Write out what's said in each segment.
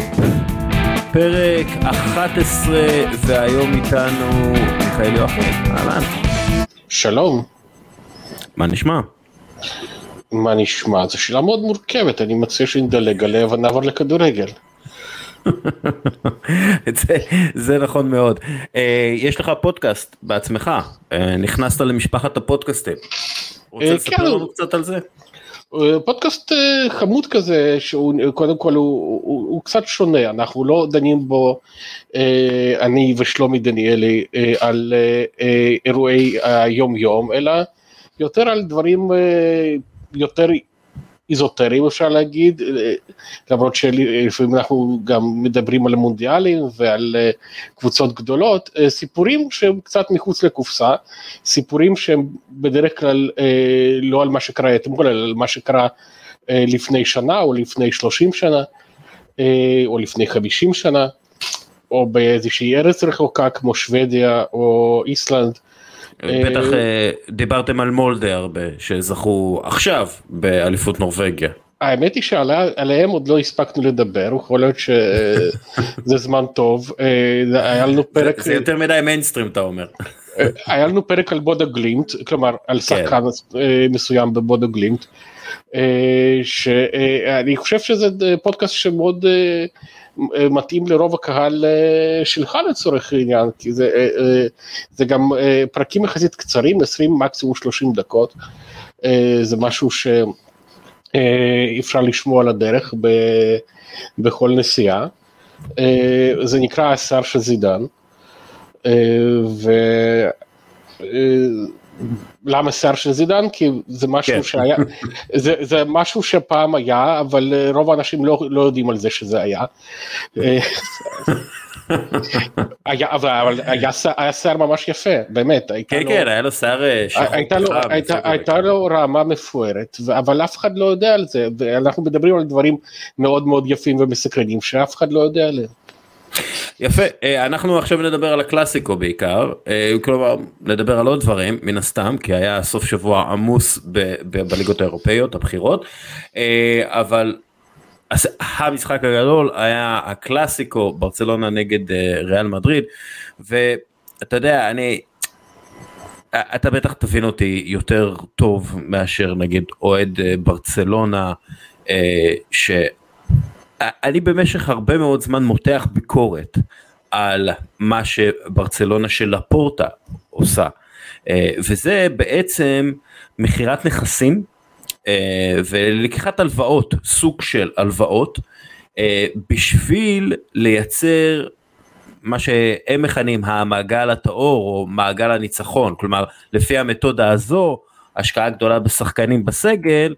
טיפ, פרק 11, והיום איתנו מיכאל יואחי, אהלן. שלום, מה נשמע? מה נשמע? זו שאלה מאוד מורכבת, אני מציע שנדלג עליה ונעבור לכדורגל. זה, זה נכון מאוד. אה, יש לך פודקאסט בעצמך, אה, נכנסת למשפחת הפודקאסטים. רוצה אה, לספר כן. לנו קצת על זה? אה, פודקאסט אה, חמוד כזה, שהוא קודם כל הוא, הוא, הוא קצת שונה, אנחנו לא דנים בו, אה, אני ושלומי דניאלי, אה, על אה, אה, אירועי היום יום, אלא יותר על דברים אה, יותר איזוטריים אפשר להגיד, אה, למרות שלפעמים אנחנו גם מדברים על מונדיאלים ועל אה, קבוצות גדולות, אה, סיפורים שהם קצת מחוץ לקופסה, סיפורים שהם בדרך כלל לא על מה שקרה אתמול, אלא על מה שקרה לפני שנה או לפני 30 שנה, או לפני 50 שנה, או באיזושהי ארץ רחוקה כמו שוודיה או איסלנד. בטח אה, דיברתם על מולדה הרבה, שזכו עכשיו באליפות נורבגיה. האמת היא שעליהם עוד לא הספקנו לדבר, יכול להיות שזה זמן טוב, אה, היה לנו פרק, זה יותר מדי מיינסטרים אתה אומר. אה, היה לנו פרק על בודה גלימט, כלומר על שחקן אה, מסוים בבודה גלימט, אה, שאני חושב שזה פודקאסט שמאוד אה, מתאים לרוב הקהל אה, שלך לצורך העניין, כי זה, אה, אה, זה גם אה, פרקים יחסית קצרים, 20 מקסימום 30 דקות, אה, זה משהו ש... אה, אפשר לשמוע על הדרך בכל נסיעה. אה, זה נקרא השר של זידן. אה, ו... למה שיער של זידן? כי זה משהו כן. שהיה, זה, זה משהו שפעם היה, אבל אה, רוב האנשים לא, לא יודעים על זה שזה היה. אה, היה אבל, אבל היה, היה שיער ממש יפה, באמת. כן לו- כן היה לו שיער אה, שחור הייתה לו, הייתה. הייתה לו רמה מפוארת, אבל אף אחד לא יודע על זה, ואנחנו מדברים על דברים מאוד מאוד יפים ומסקרנים שאף אחד לא יודע עליהם. יפה אה, אנחנו עכשיו נדבר על הקלאסיקו בעיקר אה, כלומר נדבר על עוד דברים מן הסתם כי היה סוף שבוע עמוס בליגות האירופאיות הבחירות אה, אבל המשחק הגדול היה הקלאסיקו ברצלונה נגד ריאל מדריד ואתה יודע אני אתה בטח תבין אותי יותר טוב מאשר נגיד אוהד ברצלונה ש... אני במשך הרבה מאוד זמן מותח ביקורת על מה שברצלונה של לפורטה עושה. אה, וזה בעצם מכירת נכסים אה, ולקיחת הלוואות סוג של הלוואות אה, בשביל לייצר מה שהם מכנים המעגל הטהור או מעגל הניצחון. כלומר לפי המתודה הזו השקעה גדולה בשחקנים בסגל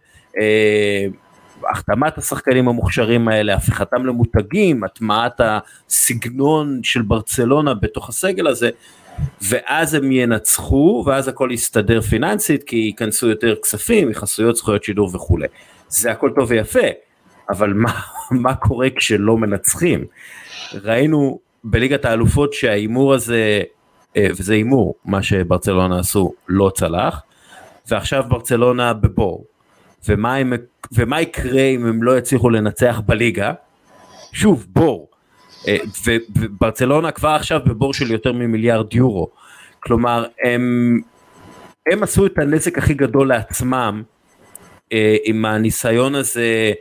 החתמת השחקנים המוכשרים האלה, הפיכתם למותגים, הטמעת הסגנון של ברצלונה בתוך הסגל הזה, ואז הם ינצחו, ואז הכל יסתדר פיננסית, כי ייכנסו יותר כספים, יחסויות זכויות שידור וכולי. זה הכל טוב ויפה, אבל מה, מה קורה כשלא מנצחים? ראינו בליגת האלופות שההימור הזה, אה, וזה הימור, מה שברצלונה עשו, לא צלח, ועכשיו ברצלונה בבור. ומה, הם, ומה יקרה אם הם לא יצליחו לנצח בליגה? שוב, בור. אה, וברצלונה כבר עכשיו בבור של יותר ממיליארד יורו. כלומר, הם, הם עשו את הנזק הכי גדול לעצמם אה, עם הניסיון הזה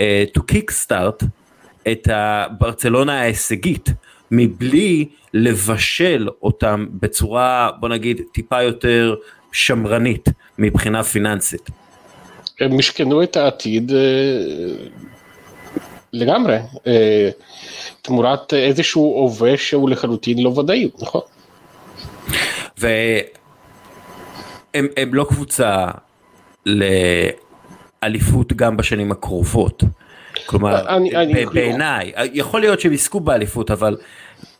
אה, to kickstart את הברצלונה ההישגית, מבלי לבשל אותם בצורה, בוא נגיד, טיפה יותר שמרנית מבחינה פיננסית. הם משכנו את העתיד אה, לגמרי, אה, תמורת איזשהו הווה שהוא לחלוטין לא ודאי, נכון? והם הם לא קבוצה לאליפות גם בשנים הקרובות. כלומר, אני- אני- ב- בעיניי, יכול להיות שהם יזכו באליפות, אבל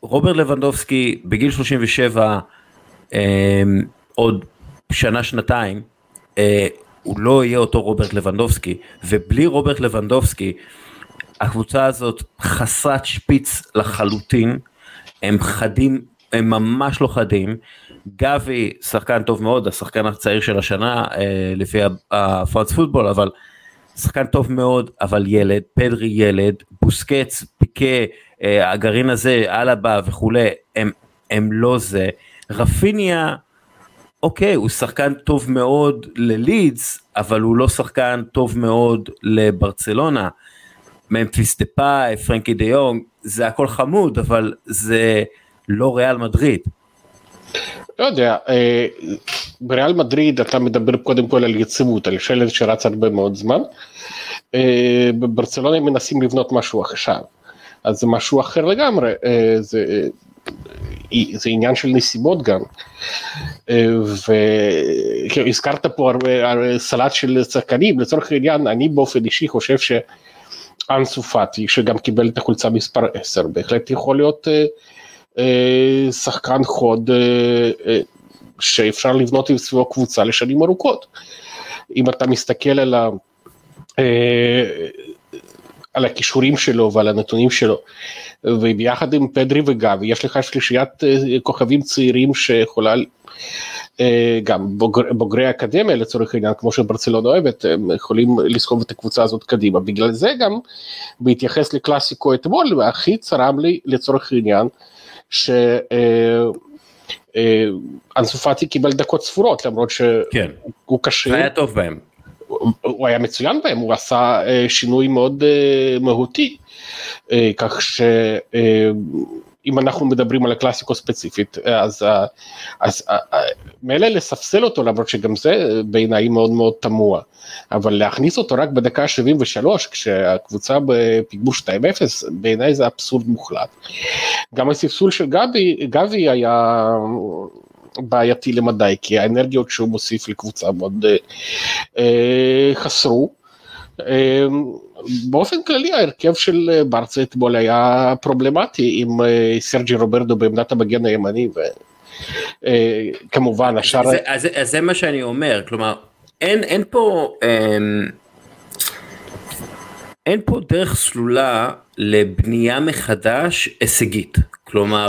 רוברט לבנדובסקי בגיל 37, אה, עוד שנה שנתיים, אה, הוא לא יהיה אותו רוברט לבנדובסקי, ובלי רוברט לבנדובסקי, הקבוצה הזאת חסרת שפיץ לחלוטין, הם חדים, הם ממש לא חדים. גבי שחקן טוב מאוד, השחקן הצעיר של השנה אה, לפי הפרנס פוטבול, אבל שחקן טוב מאוד אבל ילד, פדרי ילד, בוסקץ, פיקה, אה, הגרעין הזה, אלבה וכולי, הם, הם לא זה. רפיניה, אוקיי, הוא שחקן טוב מאוד ללידס, אבל הוא לא שחקן טוב מאוד לברצלונה. ממפיס דה פאי, פרנקי דה יונג, זה הכל חמוד, אבל זה לא ריאל מדריד. לא יודע, אה, בריאל מדריד אתה מדבר קודם כל על יציבות, על שלד שרץ הרבה מאוד זמן. אה, בברצלונה מנסים לבנות משהו עכשיו, אז זה משהו אחר לגמרי, אה, זה, זה עניין של נסיבות גם. והזכרת פה הרבה סלט של שחקנים, לצורך העניין אני באופן אישי חושב שאנסו פאטי שגם קיבל את החולצה מספר 10 בהחלט יכול להיות אה, שחקן חוד אה, אה, שאפשר לבנות עם סביבו קבוצה לשנים ארוכות. אם אתה מסתכל על, ה, על הכישורים שלו ועל הנתונים שלו, וביחד עם פדרי וגבי יש לך שלישיית כוכבים צעירים שיכולה גם בוגר, בוגרי אקדמיה לצורך העניין, כמו שברצלונה אוהבת, הם יכולים לסחוב את הקבוצה הזאת קדימה. בגלל זה גם, בהתייחס לקלאסיקו אתמול, הכי צרם לי לצורך העניין, שאנסו אה, פאטי קיבל דקות ספורות למרות שהוא כן. קשה. היה טוב בהם. הוא היה מצוין בהם, הוא עשה אה, שינוי מאוד אה, מהותי, כך ש... אם אנחנו מדברים על הקלאסיקו ספציפית, אז, אז מילא לספסל אותו למרות שגם זה בעיניי מאוד מאוד תמוה, אבל להכניס אותו רק בדקה 73 כשהקבוצה בפיגור 2-0 בעיניי זה אבסורד מוחלט. גם הספסול של גבי, גבי היה בעייתי למדי כי האנרגיות שהוא מוסיף לקבוצה מאוד אה, חסרו. אה, באופן כללי ההרכב של אה, ברצה אתמול היה פרובלמטי עם אה, סרג'י רוברדו בעמדת המגן הימני וכמובן אה, השאר... אז, אז, אז זה מה שאני אומר, כלומר אין, אין פה... אין, אמ, אין פה דרך סלולה לבנייה מחדש הישגית, כלומר...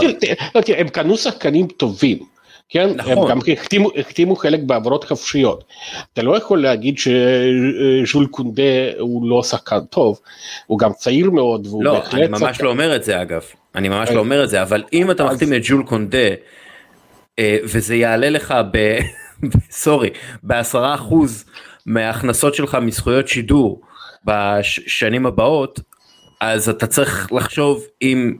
תראה, הם קנו שחקנים טובים, כן? נכון. הם גם החתימו, החתימו חלק בעברות חפשיות. אתה לא יכול להגיד שז'ול קונדה הוא לא שחקן טוב, הוא גם צעיר מאוד והוא לא, בהחלט... לא, אני ממש שחקן... לא אומר את זה אגב, אני ממש לא אומר את זה, אבל אם אתה מחתים את ז'ול קונדה, אה, וזה יעלה לך ב... סורי, בעשרה אחוז מההכנסות שלך מזכויות שידור בשנים הבאות, אז אתה צריך לחשוב אם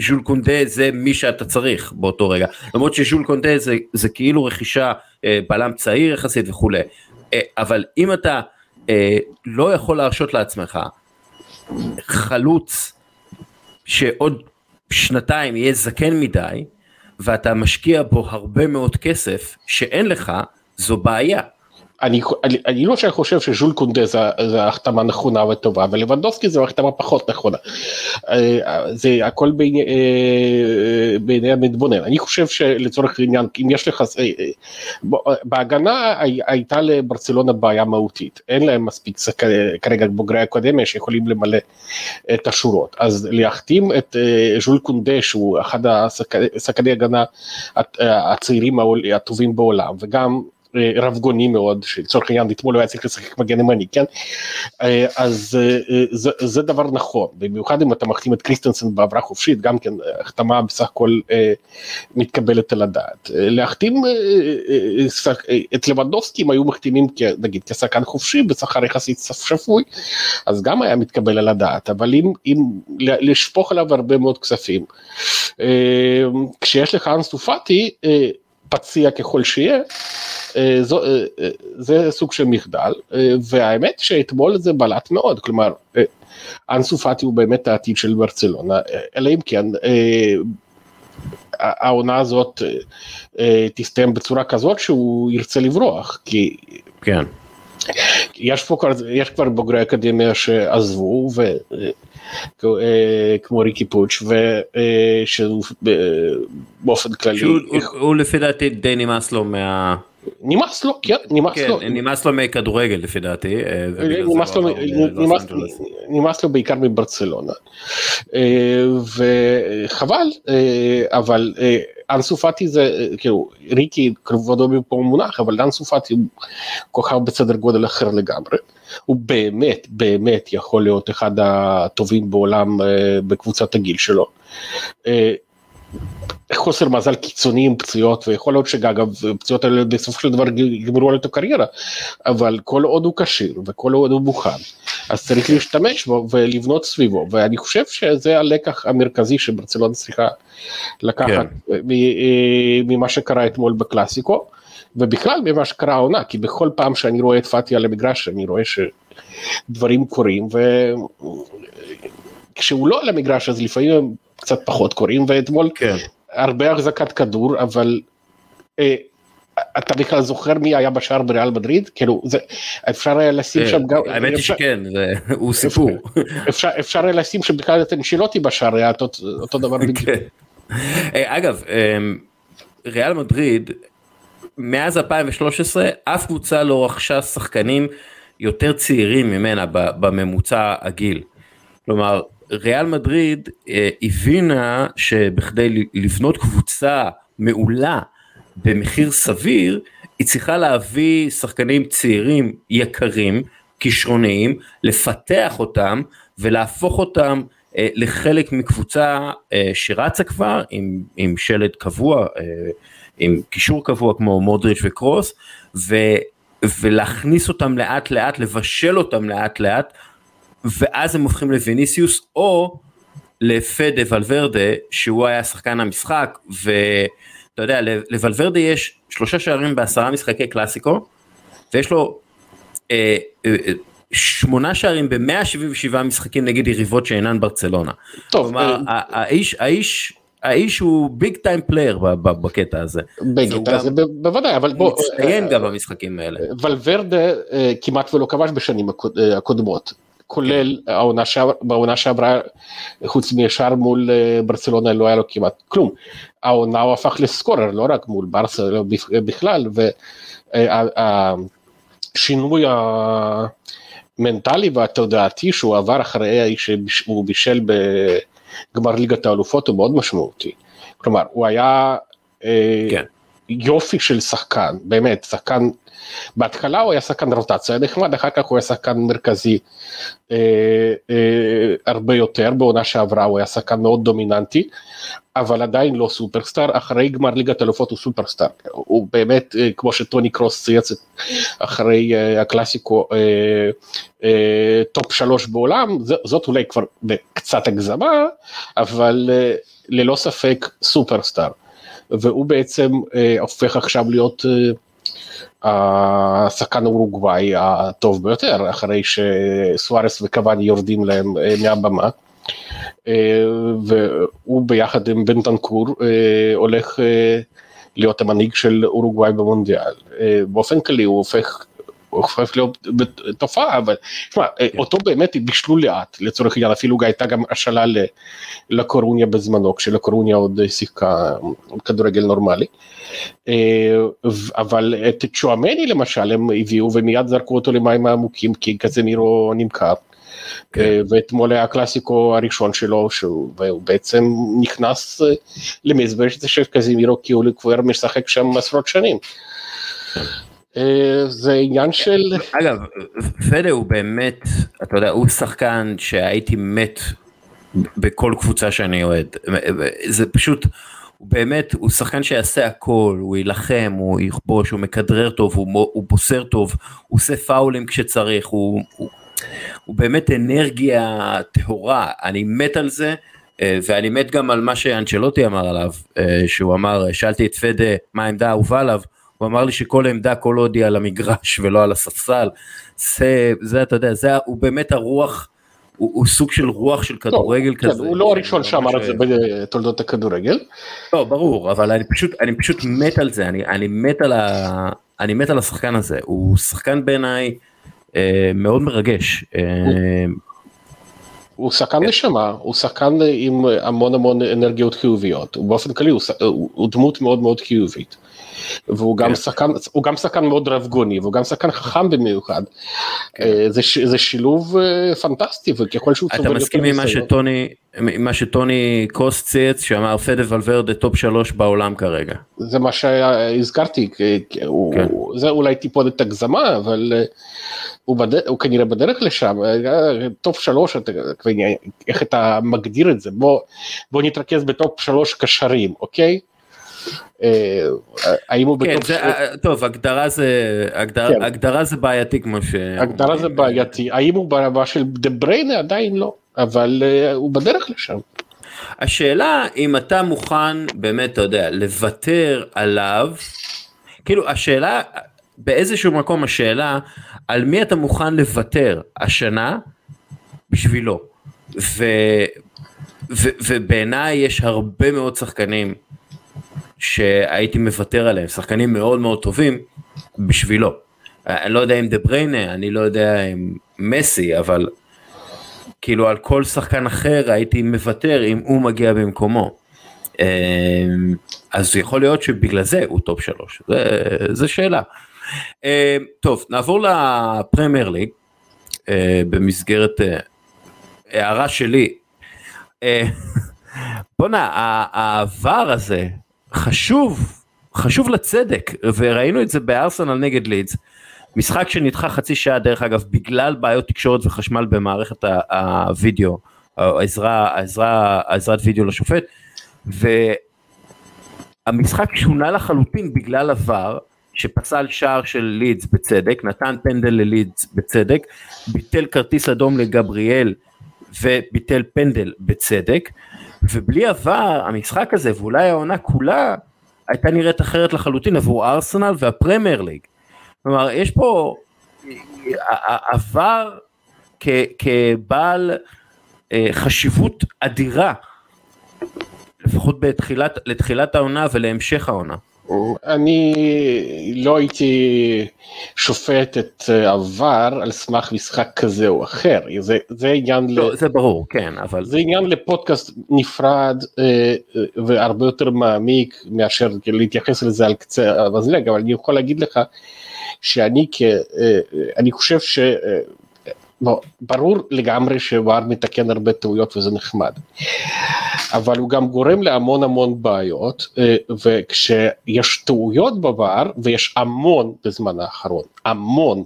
ז'ול קונדה זה מי שאתה צריך באותו רגע. למרות שז'ול קונדה זה, זה כאילו רכישה אה, בלם צעיר יחסית וכולי אה, אבל אם אתה אה, לא יכול להרשות לעצמך חלוץ שעוד שנתיים יהיה זקן מדי ואתה משקיע בו הרבה מאוד כסף שאין לך זו בעיה אני, אני, אני לא חושב שז'ול קונדה זה, זה החתמה נכונה וטובה ולבנדובסקי זו החתמה פחות נכונה. אה, זה הכל בעיני, אה, בעיני המתבונן. אני חושב שלצורך העניין אם יש לך, אה, בהגנה הייתה לברצלונה בעיה מהותית, אין להם מספיק כרגע בוגרי אקדמיה שיכולים למלא את השורות. אז להחתים את ז'ול קונדה שהוא אחד השחקני הגנה הצעירים הטובים בעולם וגם רבגוני מאוד, שלצורך העניין אתמול הוא היה צריך לשחק מגן ימני, כן? אה, אז אה, זה, זה דבר נכון, במיוחד אם אתה מחתים את קריסטנסון בעברה חופשית, גם כן החתמה בסך הכל אה, מתקבלת על הדעת. להחתים את לבנדובסקי אם היו מחתימים נגיד כשחקן חופשי בשכר יחסית שפוי, אז גם היה מתקבל על הדעת, אבל אם, אם לשפוך עליו הרבה מאוד כספים, כשיש לך אנסטופטי, פציע ככל שיהיה, אה, אה, אה, זה סוג של מחדל, והאמת שאתמול זה בלט מאוד, כלומר, אנסו פאטי הוא באמת העתיד של ברצלונה, אלא אם כן העונה הזאת תסתיים בצורה כזאת שהוא ירצה לברוח, כי... כן. יש פה כבר, יש כבר בוגרי אקדמיה שעזבו, ו... כמו ריקי פוץ', ושבאופן כללי... שהוא לפי דעתי די נמאס לו מה... נמאס לו, כן, נמאס כן, לו. נמאס לו מכדורגל לפי דעתי. נמאס לו, נמאס, נמאס לו בעיקר מברצלונה. אה, וחבל, אה, אבל אנסו פאטי זה, כאילו, ריקי כבודו במקום מונח, אבל אנסו פאטי הוא כוכב בסדר גודל אחר לגמרי. הוא באמת באמת יכול להיות אחד הטובים בעולם בקבוצת הגיל שלו. חוסר מזל קיצוני עם פציעות ויכול להיות שאגב פציעות האלה בסופו של דבר יגמרו על את הקריירה אבל כל עוד הוא כשיר וכל עוד הוא מוכן אז צריך להשתמש בו ולבנות סביבו ואני חושב שזה הלקח המרכזי שברצלונה צריכה לקחת כן. ממה שקרה אתמול בקלאסיקו ובכלל ממה שקרה העונה כי בכל פעם שאני רואה את פאטי על המגרש אני רואה שדברים קורים וכשהוא לא על המגרש אז לפעמים קצת פחות קורים ואתמול כן. הרבה החזקת כדור אבל אה, אתה בכלל זוכר מי היה בשער בריאל מדריד כאילו זה אפשר היה לשים אה, שם גם האמת היא שכן זה הוא סיפור אפשר אפשר היה לשים שבכלל את אנשילוטי בשער היה אותו דבר בדיוק. כן. אה, אגב אמ, ריאל מדריד מאז 2013 אף קבוצה לא רכשה שחקנים יותר צעירים ממנה בממוצע הגיל. כלומר ריאל מדריד אה, הבינה שבכדי לבנות קבוצה מעולה במחיר סביר, היא צריכה להביא שחקנים צעירים יקרים, כישרוניים, לפתח אותם ולהפוך אותם אה, לחלק מקבוצה אה, שרצה כבר עם, עם שלד קבוע, אה, עם קישור קבוע כמו מודריץ' וקרוס, ו, ולהכניס אותם לאט לאט, לבשל אותם לאט לאט ואז הם הופכים לוויניסיוס או לפדה ולוורדה שהוא היה שחקן המשחק ואתה יודע לוולוורדה יש שלושה שערים בעשרה משחקי קלאסיקו ויש לו אה, אה, אה שמונה שערים ב-177 משחקים נגד יריבות שאינן ברצלונה. טוב, כלומר אה, האיש, האיש האיש הוא big time player בקטע הזה. בקטע הזה בוודאי אבל בוא. מצטיין גם במשחקים האלה. ולוורדה כמעט ולא כבש בשנים הקודמות. כולל העונה שעברה, בעונה שעברה, חוץ משאר מול אה, ברצלונה לא היה לו כמעט כלום. העונה הוא הפך לסקורר, לא רק מול ברסה, אלא בכלל, והשינוי המנטלי והתודעתי שהוא עבר אחרי שהוא בישל בגמר ליגת האלופות הוא מאוד משמעותי. כלומר, הוא היה אה, כן. יופי של שחקן, באמת, שחקן בהתחלה הוא היה שחקן רוטציה נחמד, אחר כך הוא היה שחקן מרכזי אה, אה, הרבה יותר, בעונה שעברה הוא היה שחקן מאוד דומיננטי, אבל עדיין לא סופרסטאר, אחרי גמר ליגת אלופות הוא סופרסטאר, הוא באמת, אה, כמו שטוני קרוס צייץ אחרי אה, הקלאסיקו, אה, אה, top שלוש בעולם, זאת אולי כבר קצת הגזמה, אבל אה, ללא ספק סופרסטאר. והוא בעצם אה, הופך עכשיו להיות אה, השחקן האורוגוואי הטוב ביותר, אחרי שסוארס וקוואני יורדים להם אה, מהבמה. אה, והוא ביחד עם בנטנקור אה, הולך להיות המנהיג של אורוגוואי במונדיאל. באופן כללי הוא הופך הופך להיות תופעה, אבל תשמע, כן. אותו באמת בישלו לאט, לצורך העניין, אפילו הייתה גם השאלה לקורוניה בזמנו, כשלקורוניה עוד שיחקה כדורגל נורמלי. אה, אבל את צ'ואמני למשל הם הביאו ומיד זרקו אותו למים העמוקים כי קזמירו נמכר. כן. אה, ואתמול היה הקלאסיקו הראשון שלו שהוא בעצם נכנס אה, למזבש של קזמירו כי הוא כבר משחק שם עשרות שנים. זה עניין של... אגב, פדה הוא באמת, אתה יודע, הוא שחקן שהייתי מת בכל קבוצה שאני אוהד. זה פשוט, הוא באמת, הוא שחקן שיעשה הכל, הוא יילחם, הוא יכבוש, הוא מכדרר טוב, הוא, הוא בוסר טוב, הוא עושה פאולים כשצריך, הוא, הוא, הוא באמת אנרגיה טהורה, אני מת על זה, אה, ואני מת גם על מה שאנצ'לוטי אמר עליו, אה, שהוא אמר, שאלתי את פדה מה העמדה האהובה עליו, הוא אמר לי שכל עמדה כל עוד היא על המגרש ולא על הספסל, זה, זה אתה יודע, זה, הוא באמת הרוח, הוא, הוא סוג של רוח של כדורגל כן, כזה. הוא לא הראשון שאמר את זה בתולדות הכדורגל. לא, ברור, אבל אני פשוט, אני פשוט מת על זה, אני, אני, מת על ה, אני מת על השחקן הזה, הוא שחקן בעיניי אה, מאוד מרגש. אה, הוא שחקן כן. נשמה, הוא שחקן עם המון המון אנרגיות חיוביות, ובאופן כללי הוא, הוא, הוא דמות מאוד מאוד חיובית. והוא גם, כן. שחקן, הוא גם שחקן מאוד רבגוני, והוא גם שחקן חכם במיוחד. כן. אה, זה, זה שילוב אה, פנטסטי, וככל שהוא צובר יותר ניסיון. אתה מסכים עם מה שטוני קרוס צייץ, שאמר פדה ולוורדה top שלוש בעולם כרגע. זה מה שהזכרתי, כן. זה אולי טיפונת הגזמה, אבל הוא, בד... הוא כנראה בדרך לשם, top שלוש, איך אתה מגדיר את זה? בוא, בוא נתרכז בטופ שלוש קשרים, אוקיי? אה, האם הוא כן. זה, אה, טוב, הגדרה זה, כן. הגדרה זה בעייתי כמו ש... הגדרה זה בעייתי, האם הוא ברמה של דה בריינה? עדיין לא, אבל uh, הוא בדרך לשם. השאלה אם אתה מוכן באמת, אתה יודע, לוותר עליו, כאילו השאלה, באיזשהו מקום השאלה, על מי אתה מוכן לוותר השנה בשבילו. ו, ו, ובעיניי יש הרבה מאוד שחקנים שהייתי מוותר עליהם, שחקנים מאוד מאוד טובים בשבילו. אני לא יודע אם דה ברוינה, אני לא יודע אם מסי, אבל כאילו על כל שחקן אחר הייתי מוותר אם הוא מגיע במקומו. אמ, אז יכול להיות שבגלל זה הוא top שלוש, זה שאלה. אמ, טוב, נעבור לפרמייר ליג אה, במסגרת אה, הערה שלי. אה, בואנה, העבר הזה חשוב, חשוב לצדק, וראינו את זה בארסנל נגד לידס. משחק שנדחה חצי שעה דרך אגב בגלל בעיות תקשורת וחשמל במערכת הווידאו, העזרה, העזרה, העזרת וידאו לשופט, והמשחק שונה לחלוטין בגלל עבר, שפסל שער של לידס בצדק, נתן פנדל ללידס בצדק, ביטל כרטיס אדום לגבריאל וביטל פנדל בצדק, ובלי עבר המשחק הזה ואולי העונה כולה הייתה נראית אחרת לחלוטין עבור ארסנל והפרמייר ליג. כלומר יש פה עבר כבעל אה, חשיבות אדירה לפחות בתחילת, לתחילת העונה ולהמשך העונה. אני לא הייתי שופט את עבר על סמך משחק כזה או אחר, זה, זה עניין, לא, ל... זה ברור, כן, אבל... זה עניין לפודקאסט נפרד אה, אה, והרבה יותר מעמיק מאשר להתייחס לזה על קצה המזלג, אבל אני יכול להגיד לך שאני כ... אה, אני חושב ש... בוא, ברור לגמרי שוואר מתקן הרבה טעויות וזה נחמד, אבל הוא גם גורם להמון המון בעיות, אה, וכשיש טעויות בוואר, ויש המון בזמן האחרון, המון,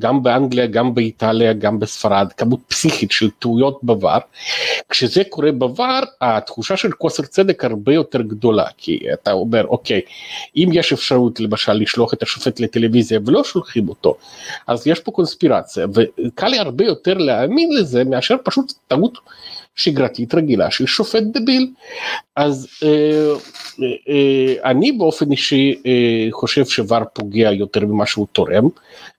גם באנגליה, גם באיטליה, גם בספרד, כמות פסיכית של טעויות בVAR, כשזה קורה בVAR, התחושה של חוסר צדק הרבה יותר גדולה, כי אתה אומר, אוקיי, אם יש אפשרות למשל לשלוח את השופט לטלוויזיה ולא שולחים אותו, אז יש פה קונספירציה, וקל לי הרבה יותר להאמין לזה מאשר פשוט טעות. שגרתית רגילה של שופט דביל. אז אה, אה, אה, אני באופן אישי אה, חושב שוואר פוגע יותר ממה שהוא תורם,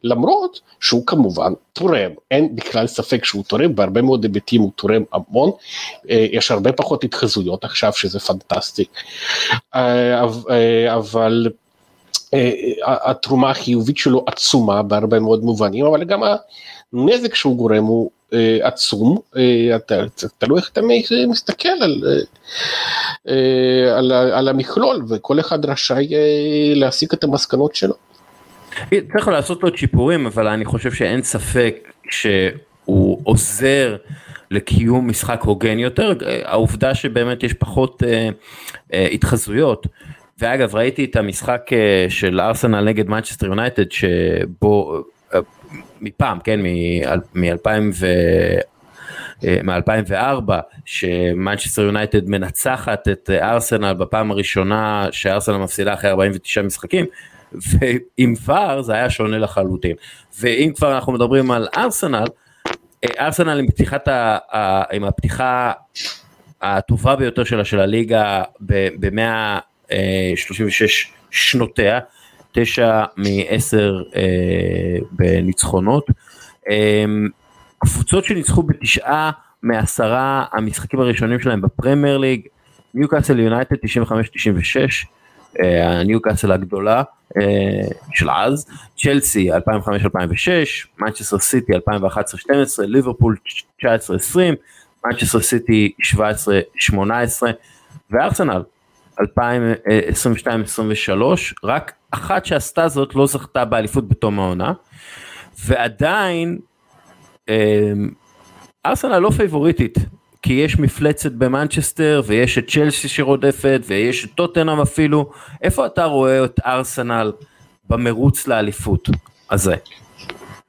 למרות שהוא כמובן תורם, אין בכלל ספק שהוא תורם, בהרבה מאוד היבטים הוא תורם המון, אה, יש הרבה פחות התחזויות עכשיו שזה פנטסטי, אה, אה, אבל אה, התרומה החיובית שלו עצומה בהרבה מאוד מובנים, אבל גם הנזק שהוא גורם הוא עצום, אה, אתה, תלוי איך אתה מסתכל על, על, על המכלול וכל אחד רשאי להסיק את המסקנות שלו. צריך לעשות לו צ'יפורים אבל אני חושב שאין ספק שהוא עוזר לקיום משחק הוגן יותר, העובדה שבאמת יש פחות אה, אה, התחזויות. ואגב ראיתי את המשחק אה, של ארסנל נגד מנצ'סטר יונייטד שבו אה, מפעם כן מ-2004 אה, שמנצ'סטר יונייטד מנצחת את ארסנל בפעם הראשונה שארסנל מפסידה אחרי 49 משחקים ועם ור זה היה שונה לחלוטין. ואם כבר אנחנו מדברים על ארסנל ארסנל עם פתיחת ה, עם הפתיחה הטובה ביותר שלה של הליגה במאה 36 שנותיה, תשע מעשר אה, בניצחונות. אה, קבוצות שניצחו בתשעה מעשרה המשחקים הראשונים שלהם בפרמייר ליג, ניוקאסל יונייטד 95-96, הניוקאסל הגדולה של אז, צ'לסי 2005-2006, מנצ'סטר סיטי 2011-2012, ליברפול 19-20, מנצ'סטר סיטי 17-18 וארסנל 2022-2023, רק אחת שעשתה זאת לא זכתה באליפות בתום העונה, ועדיין ארסנל לא פייבוריטית, כי יש מפלצת במנצ'סטר ויש את צ'לסי שרודפת ויש את טוטנאם אפילו, איפה אתה רואה את ארסנל במרוץ לאליפות הזה?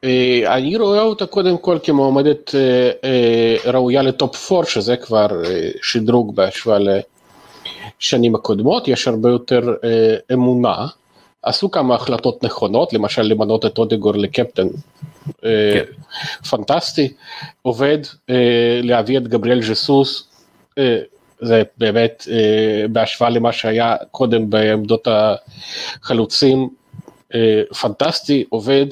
אה, אני רואה אותה קודם כל כמועמדת אה, אה, ראויה ל top 4 שזה כבר שדרוג בהשוואה לשנים הקודמות, יש הרבה יותר אמונה, עשו כמה החלטות נכונות, למשל למנות את אודגור לקפטן, כן. פנטסטי, עובד, להביא את גבריאל ז'סוס, זה באמת בהשוואה למה שהיה קודם בעמדות החלוצים, אה, פנטסטי, עובד,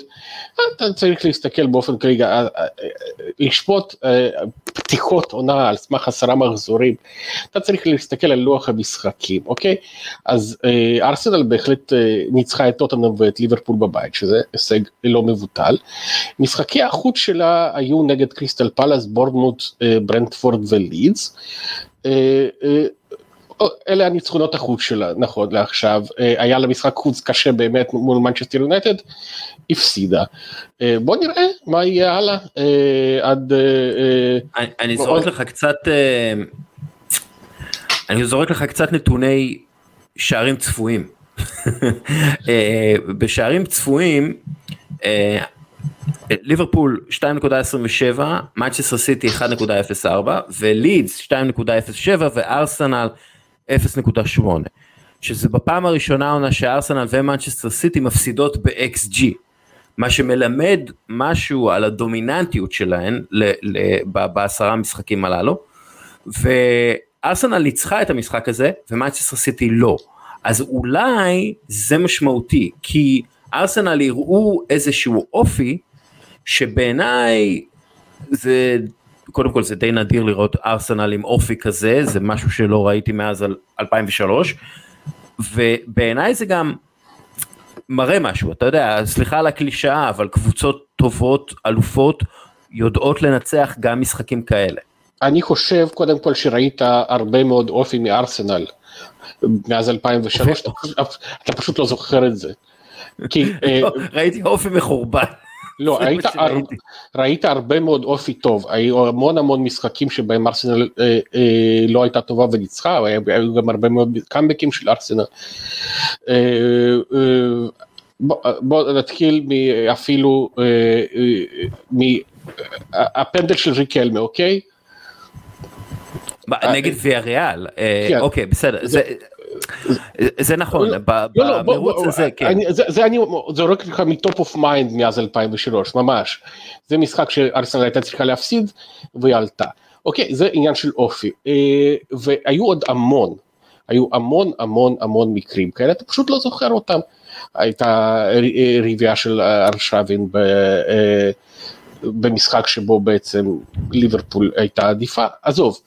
אתה צריך להסתכל באופן כללי, אה, אה, לשפוט פתיחות עונה על סמך עשרה מחזורים, אתה צריך להסתכל על לוח המשחקים, אוקיי? אז ארסנל בהחלט ניצחה את טוטנאם ואת ליברפול בבית, שזה הישג לא מבוטל. משחקי החוץ שלה היו נגד קריסטל פלאס, בורדמוט, ברנדפורד ולידס. אלה הניצחונות החוץ שלה, נכון לעכשיו, אה, היה לה משחק חוץ קשה באמת מול מנצ'סטר יונטד, הפסידה. אה, בוא נראה מה יהיה הלאה אה, עד... אני זורק לך קצת, אני זורק לך קצת נתוני שערים צפויים. בשערים צפויים, ליברפול 2.27, מנצ'סטר סיטי 1.04 ולידס 2.07 וארסנל 0.8, שזה בפעם הראשונה עונה שארסנל ומנצ'סטר סיטי מפסידות ב-XG, מה שמלמד משהו על הדומיננטיות שלהן בעשרה המשחקים הללו, וארסנל ניצחה את המשחק הזה ומנצ'סטר סיטי לא, אז אולי זה משמעותי, כי ארסנל יראו איזשהו אופי שבעיניי זה קודם כל זה די נדיר לראות ארסנל עם אופי כזה, זה משהו שלא ראיתי מאז 2003, ובעיניי זה גם מראה משהו, אתה יודע, סליחה על הקלישאה, אבל קבוצות טובות, אלופות, יודעות לנצח גם משחקים כאלה. אני חושב קודם כל שראית הרבה מאוד אופי מארסנל מאז 2003, אתה, פשוט לא זוכר את זה. כי, לא, ראיתי אופי מחורבן. לא, היית, הר... ראית הרבה מאוד אופי טוב, היו המון המון משחקים שבהם ארסנל אה, אה, לא הייתה טובה וניצחה, היו גם הרבה מאוד קאמבקים של ארסנל. אה, אה, בוא, בוא נתחיל אפילו אה, אה, מהפנדל של ריקלמה, אוקיי? נגד ויה ריאל, אה, כן. אוקיי בסדר, זה, נכון, לא, לא, במרוץ הזה, כן. זה אני זורק לך מ top of mind מאז 2003, ממש. זה משחק שארסנל הייתה צריכה להפסיד והיא עלתה. אוקיי, זה עניין של אופי. אה, והיו עוד המון, היו המון המון המון מקרים כאלה, אתה פשוט לא זוכר אותם. הייתה רביעייה של ארשבין אה, במשחק שבו בעצם ליברפול הייתה עדיפה, עזוב.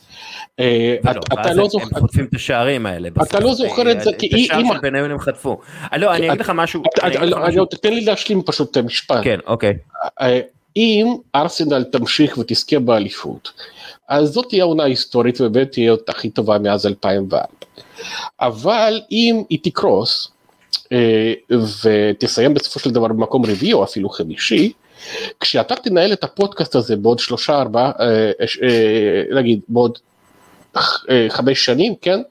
אה, אתה לא זוכר, הם חוטפים את השערים האלה, אתה לא זוכר את זה, כי אם, את השער שביניהם הם חטפו, אה, לא אני אגיד לך משהו, תן לי להשלים פשוט את המשפט, כן אוקיי, אה, אם ארסנל תמשיך ותזכה באליפות, אז זאת תהיה עונה היסטורית ובאמת תהיה הכי טובה מאז 2004, אבל אם היא תקרוס ותסיים בסופו של דבר במקום רביעי או אפילו חמישי, כשאתה תנהל את הפודקאסט הזה בעוד שלושה ארבעה, אה, אה, נגיד בעוד אה, חמש שנים, כן?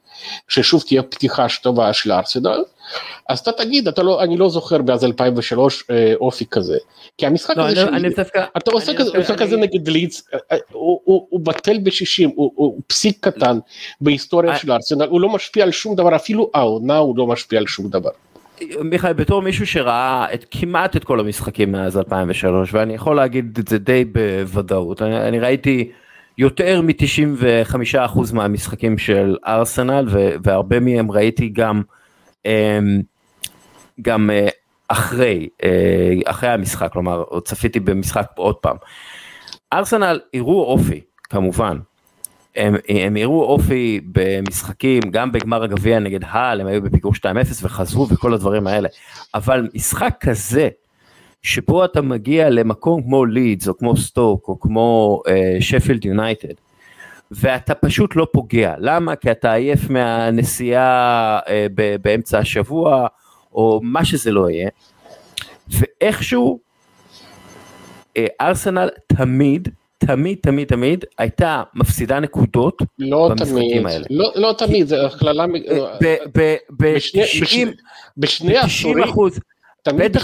ששוב תהיה פתיחה טובה של ארסנל, אז אתה תגיד, אתה לא, אני לא זוכר מאז 2003 אה, אופי כזה. כי המשחק הזה, אתה עושה כזה, אני... כזה נגד לידס, אה, אה, הוא, בטל ב-60, הוא, הוא פסיק קטן בהיסטוריה. של ארסנל, הוא לא משפיע על שום דבר, אפילו העונה הוא לא משפיע על שום דבר. מיכאל בתור מישהו שראה את כמעט את כל המשחקים מאז 2003 ואני יכול להגיד את זה די בוודאות אני, אני ראיתי יותר מ-95% מהמשחקים של ארסנל והרבה מהם ראיתי גם אמ, גם אה, אחרי אה, אחרי המשחק כלומר צפיתי במשחק עוד פעם. ארסנל הראו אופי כמובן הם, הם הראו אופי במשחקים, גם בגמר הגביע נגד האל, הם היו בפיגור 2-0 וחזרו וכל הדברים האלה, אבל משחק כזה, שבו אתה מגיע למקום כמו לידס או כמו סטוק או כמו שפילד uh, יונייטד, ואתה פשוט לא פוגע. למה? כי אתה עייף מהנסיעה אה, באמצע השבוע, או מה שזה לא יהיה. ואיכשהו אה, ארסנל תמיד תמיד תמיד תמיד הייתה מפסידה נקודות לא במשחקים תמיד, האלה. לא, לא תמיד, זה הכללה, בשני עשורים, בטח,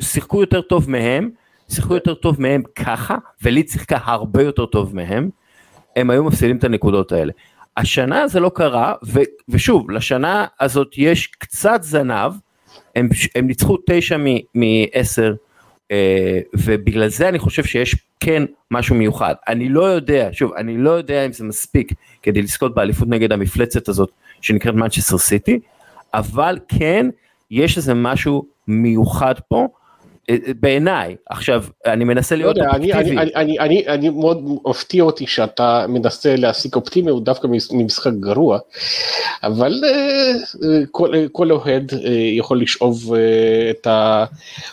ששיחקו יותר טוב מהם, שיחקו יותר טוב מהם ככה, וליד שיחקה הרבה יותר טוב מהם, הם היו מפסידים את הנקודות האלה. השנה זה לא קרה, ו, ושוב, לשנה הזאת יש קצת זנב, הם, הם ניצחו תשע מעשר, ובגלל זה אני חושב שיש כן משהו מיוחד. אני לא יודע, שוב, אני לא יודע אם זה מספיק כדי לזכות באליפות נגד המפלצת הזאת שנקראת מנצ'סטר סיטי, אבל כן, יש איזה משהו מיוחד פה, אה, אה, בעיניי, עכשיו, אני מנסה להיות לא אופטיבי. אני, אני, אני, אני, אני מאוד מפתיע אותי שאתה מנסה להשיג אופטימיות דווקא ממשחק גרוע, אבל uh, כל, כל אוהד uh, יכול לשאוב uh, את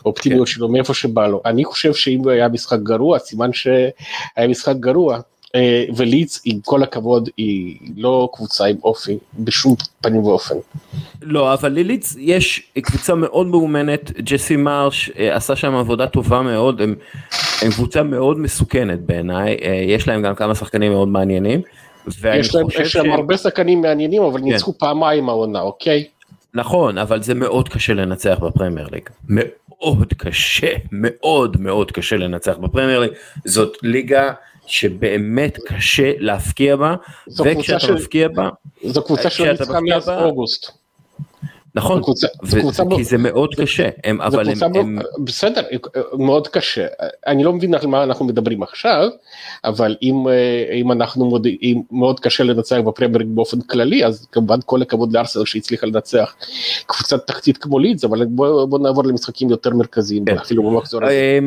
האופטימיות כן. שלו מאיפה שבא לו. אני חושב שאם היה משחק גרוע, סימן שהיה משחק גרוע. אה, וליץ עם כל הכבוד היא לא קבוצה עם אופי בשום פנים ואופן. לא אבל לליץ יש קבוצה מאוד מאומנת ג'סי מרש אה, עשה שם עבודה טובה מאוד הם, הם קבוצה מאוד מסוכנת בעיניי אה, יש להם גם כמה שחקנים מאוד מעניינים. יש להם, יש להם ש... הרבה שחקנים מעניינים אבל כן. ניצחו פעמיים העונה אוקיי. נכון אבל זה מאוד קשה לנצח בפרמייר ליג מאוד קשה מאוד מאוד קשה לנצח בפרמייר ליג זאת ליגה שבאמת קשה להפקיע בה, וכשאתה מפקיע בה, זו קבוצה שלא ניצחה מאז אוגוסט. נכון, קבוצה, ו- קבוצה כי זה מאוד קשה, הם, אבל הם, הם... בסדר, מאוד קשה, אני לא מבין על מה אנחנו מדברים עכשיו, אבל אם, אה, אם אנחנו מאוד, אם מאוד קשה לנצח בפרמיירינג באופן כללי, אז כמובן כל הכבוד לארסנל שהצליחה לנצח קבוצת תחתית כמו לידס, אבל בוא, בוא נעבור למשחקים יותר מרכזיים, כן. אפילו במחזור הזה.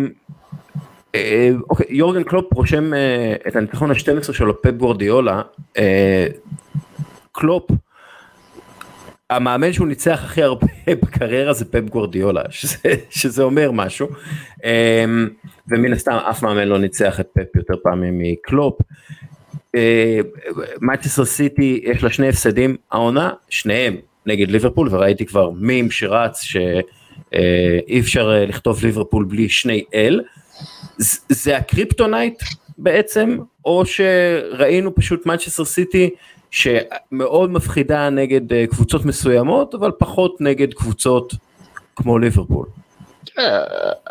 אה, אוקיי, יורגן קלופ רושם אה, את הניצחון ה-12 שלו, פפ גווארדיולה. אה, קלופ, המאמן שהוא ניצח הכי הרבה בקריירה זה פפ גווארדיולה, שזה, שזה אומר משהו. ומן הסתם אף מאמן לא ניצח את פפ יותר פעמים מקלופ. מנצ'סטר סיטי יש לה שני הפסדים העונה, שניהם נגד ליברפול, וראיתי כבר מים שרץ שאי אפשר לכתוב ליברפול בלי שני L. זה הקריפטונייט בעצם, או שראינו פשוט מנצ'סטר סיטי שמאוד מפחידה נגד אה, קבוצות מסוימות, אבל פחות נגד קבוצות כמו ליברפול. אה,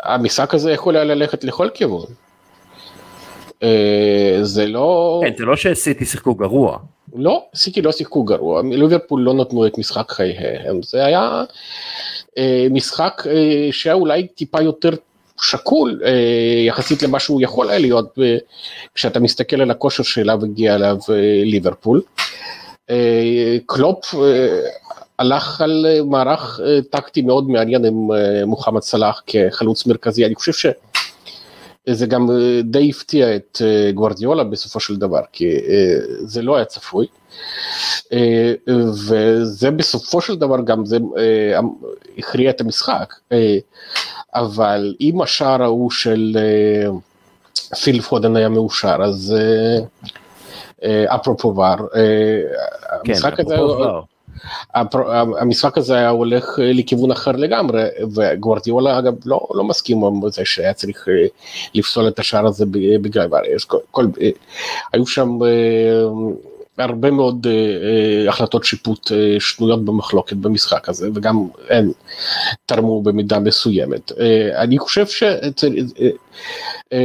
המשחק הזה יכול היה ללכת לכל כיוון. אה, זה לא... כן, זה לא שסיטי שיחקו גרוע. לא, סיטי לא שיחקו גרוע, ליברפול לא נתנו את משחק חייהם, זה היה משחק שהיה אולי טיפה יותר שקול אה, יחסית למה שהוא יכול היה להיות אה, כשאתה מסתכל על הכושר שאליו הגיע אליו אה, ליברפול. קלופ הלך על מערך טקטי מאוד מעניין עם מוחמד סלאח כחלוץ מרכזי, אני חושב שזה גם די הפתיע את גוורדיולה בסופו של דבר, כי זה לא היה צפוי. וזה בסופו של דבר גם זה הכריע את המשחק. אבל אם השער ההוא של אה, פיל פודן היה מאושר, אז אה, אה, אפרופו ור, כן, המשחק הזה... המשחק הזה היה הולך לכיוון אחר לגמרי וגוורדיולה אגב לא, לא מסכים עם זה שהיה צריך לפסול את השער הזה בגלל כל, היו שם הרבה מאוד uh, uh, החלטות שיפוט uh, שנויות במחלוקת במשחק הזה וגם הם תרמו במידה מסוימת. Uh, אני חושב שאצל... Uh, אה,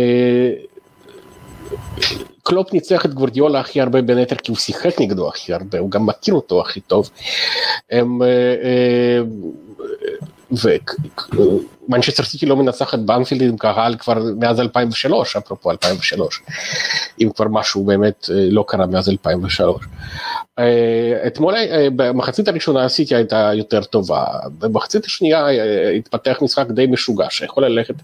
קלופ ניצח את גווארדיולה הכי הרבה בין היתר כי הוא שיחק נגדו הכי הרבה, הוא גם מכיר אותו הכי טוב. הם, ומנצ'סטר סיטי לא מנצחת באנפילד עם קהל כבר מאז 2003, אפרופו 2003, אם כבר משהו באמת אה, לא קרה מאז 2003. אה, אתמול אה, במחצית הראשונה סיטי הייתה יותר טובה, במחצית השנייה התפתח משחק די משוגע שיכול ללכת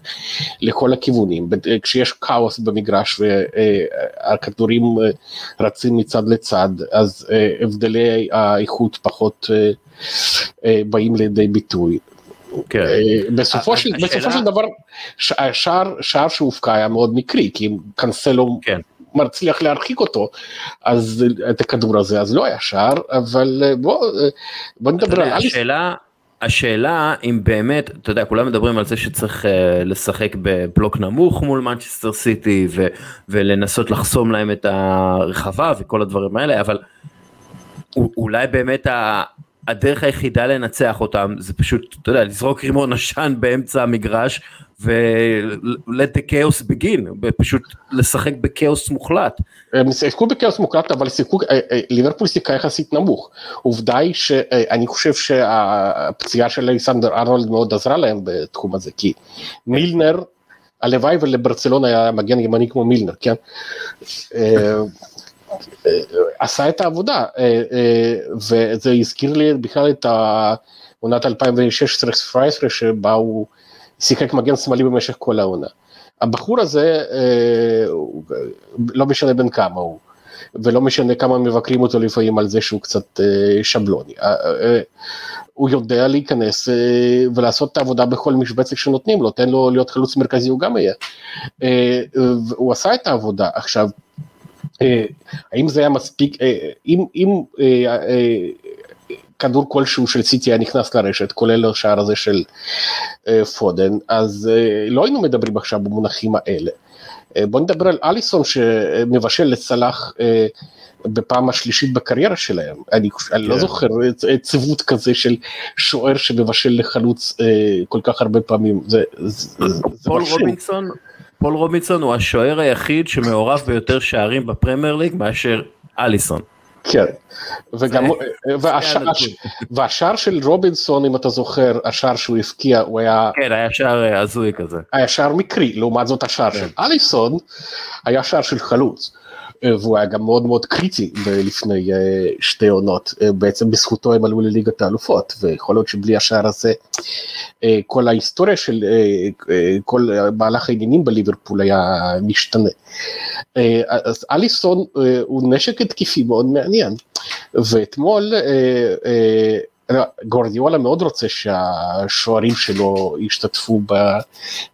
לכל הכיוונים, כשיש כאוס במגרש והכדורים רצים מצד לצד, אז הבדלי האיכות פחות באים לידי ביטוי. כן. אה, בסופו של דבר שער שהופקע היה מאוד מקרי כי קנסלו כן. מצליח להרחיק אותו, אז את הכדור הזה, אז לא היה שער, אבל בוא, בוא נדבר על אליס. השאלה, השאלה אם באמת, אתה יודע, כולם מדברים על זה שצריך uh, לשחק בבלוק נמוך מול מנצ'סטר סיטי ו- ולנסות לחסום להם את הרחבה וכל הדברים האלה, אבל אולי באמת ה- הדרך היחידה לנצח אותם זה פשוט, אתה יודע, לזרוק רימון עשן באמצע המגרש ו-let the chaos begin, פשוט לשחק בכאוס מוחלט. הם שיחקו בכאוס מוחלט, אבל שיחקו, אה, אה, ליברפול שיחקה יחסית נמוך. עובדה היא שאני חושב שהפציעה של אליסנדר ארנולד מאוד עזרה להם בתחום הזה, כי מילנר, הלוואי ולברצלון היה מגן ימני כמו מילנר, כן? אה, עשה את העבודה, וזה הזכיר לי בכלל את העונת 2016-2017 שבה הוא שיחק מגן שמאלי במשך כל העונה. הבחור הזה, לא משנה בין כמה הוא, ולא משנה כמה מבקרים אותו לפעמים על זה שהוא קצת שבלוני. הוא יודע להיכנס ולעשות את העבודה בכל משבצת שנותנים לו, תן לו להיות חלוץ מרכזי הוא גם יהיה. הוא עשה את העבודה. עכשיו, האם זה היה מספיק, אם, אם כדור כלשהו של סיטי היה נכנס לרשת, כולל השער הזה של פודן, אז לא היינו מדברים עכשיו במונחים האלה. בוא נדבר על אליסון שמבשל לסלאח בפעם השלישית בקריירה שלהם, אני, אני לא כן. זוכר ציוות כזה של שוער שמבשל לחלוץ כל כך הרבה פעמים, זה, זה, פול רובינסון, פול רובינסון הוא השוער היחיד שמעורב ביותר שערים בפרמייר ליג מאשר אליסון. כן, וגם, והשער, והשער של רובינסון, אם אתה זוכר, השער שהוא הבקיע, הוא היה... כן, היה שער הזוי כזה. היה שער מקרי, לעומת זאת השער כן. של אליסון, היה שער של חלוץ. והוא היה גם מאוד מאוד קריטי לפני שתי עונות, בעצם בזכותו הם עלו לליגת האלופות, ויכול להיות שבלי השער הזה, כל ההיסטוריה של כל מהלך העניינים בליברפול היה משתנה. אז אליסון הוא נשק התקפי מאוד מעניין, ואתמול גורדיאלה מאוד רוצה שהשוערים שלו ישתתפו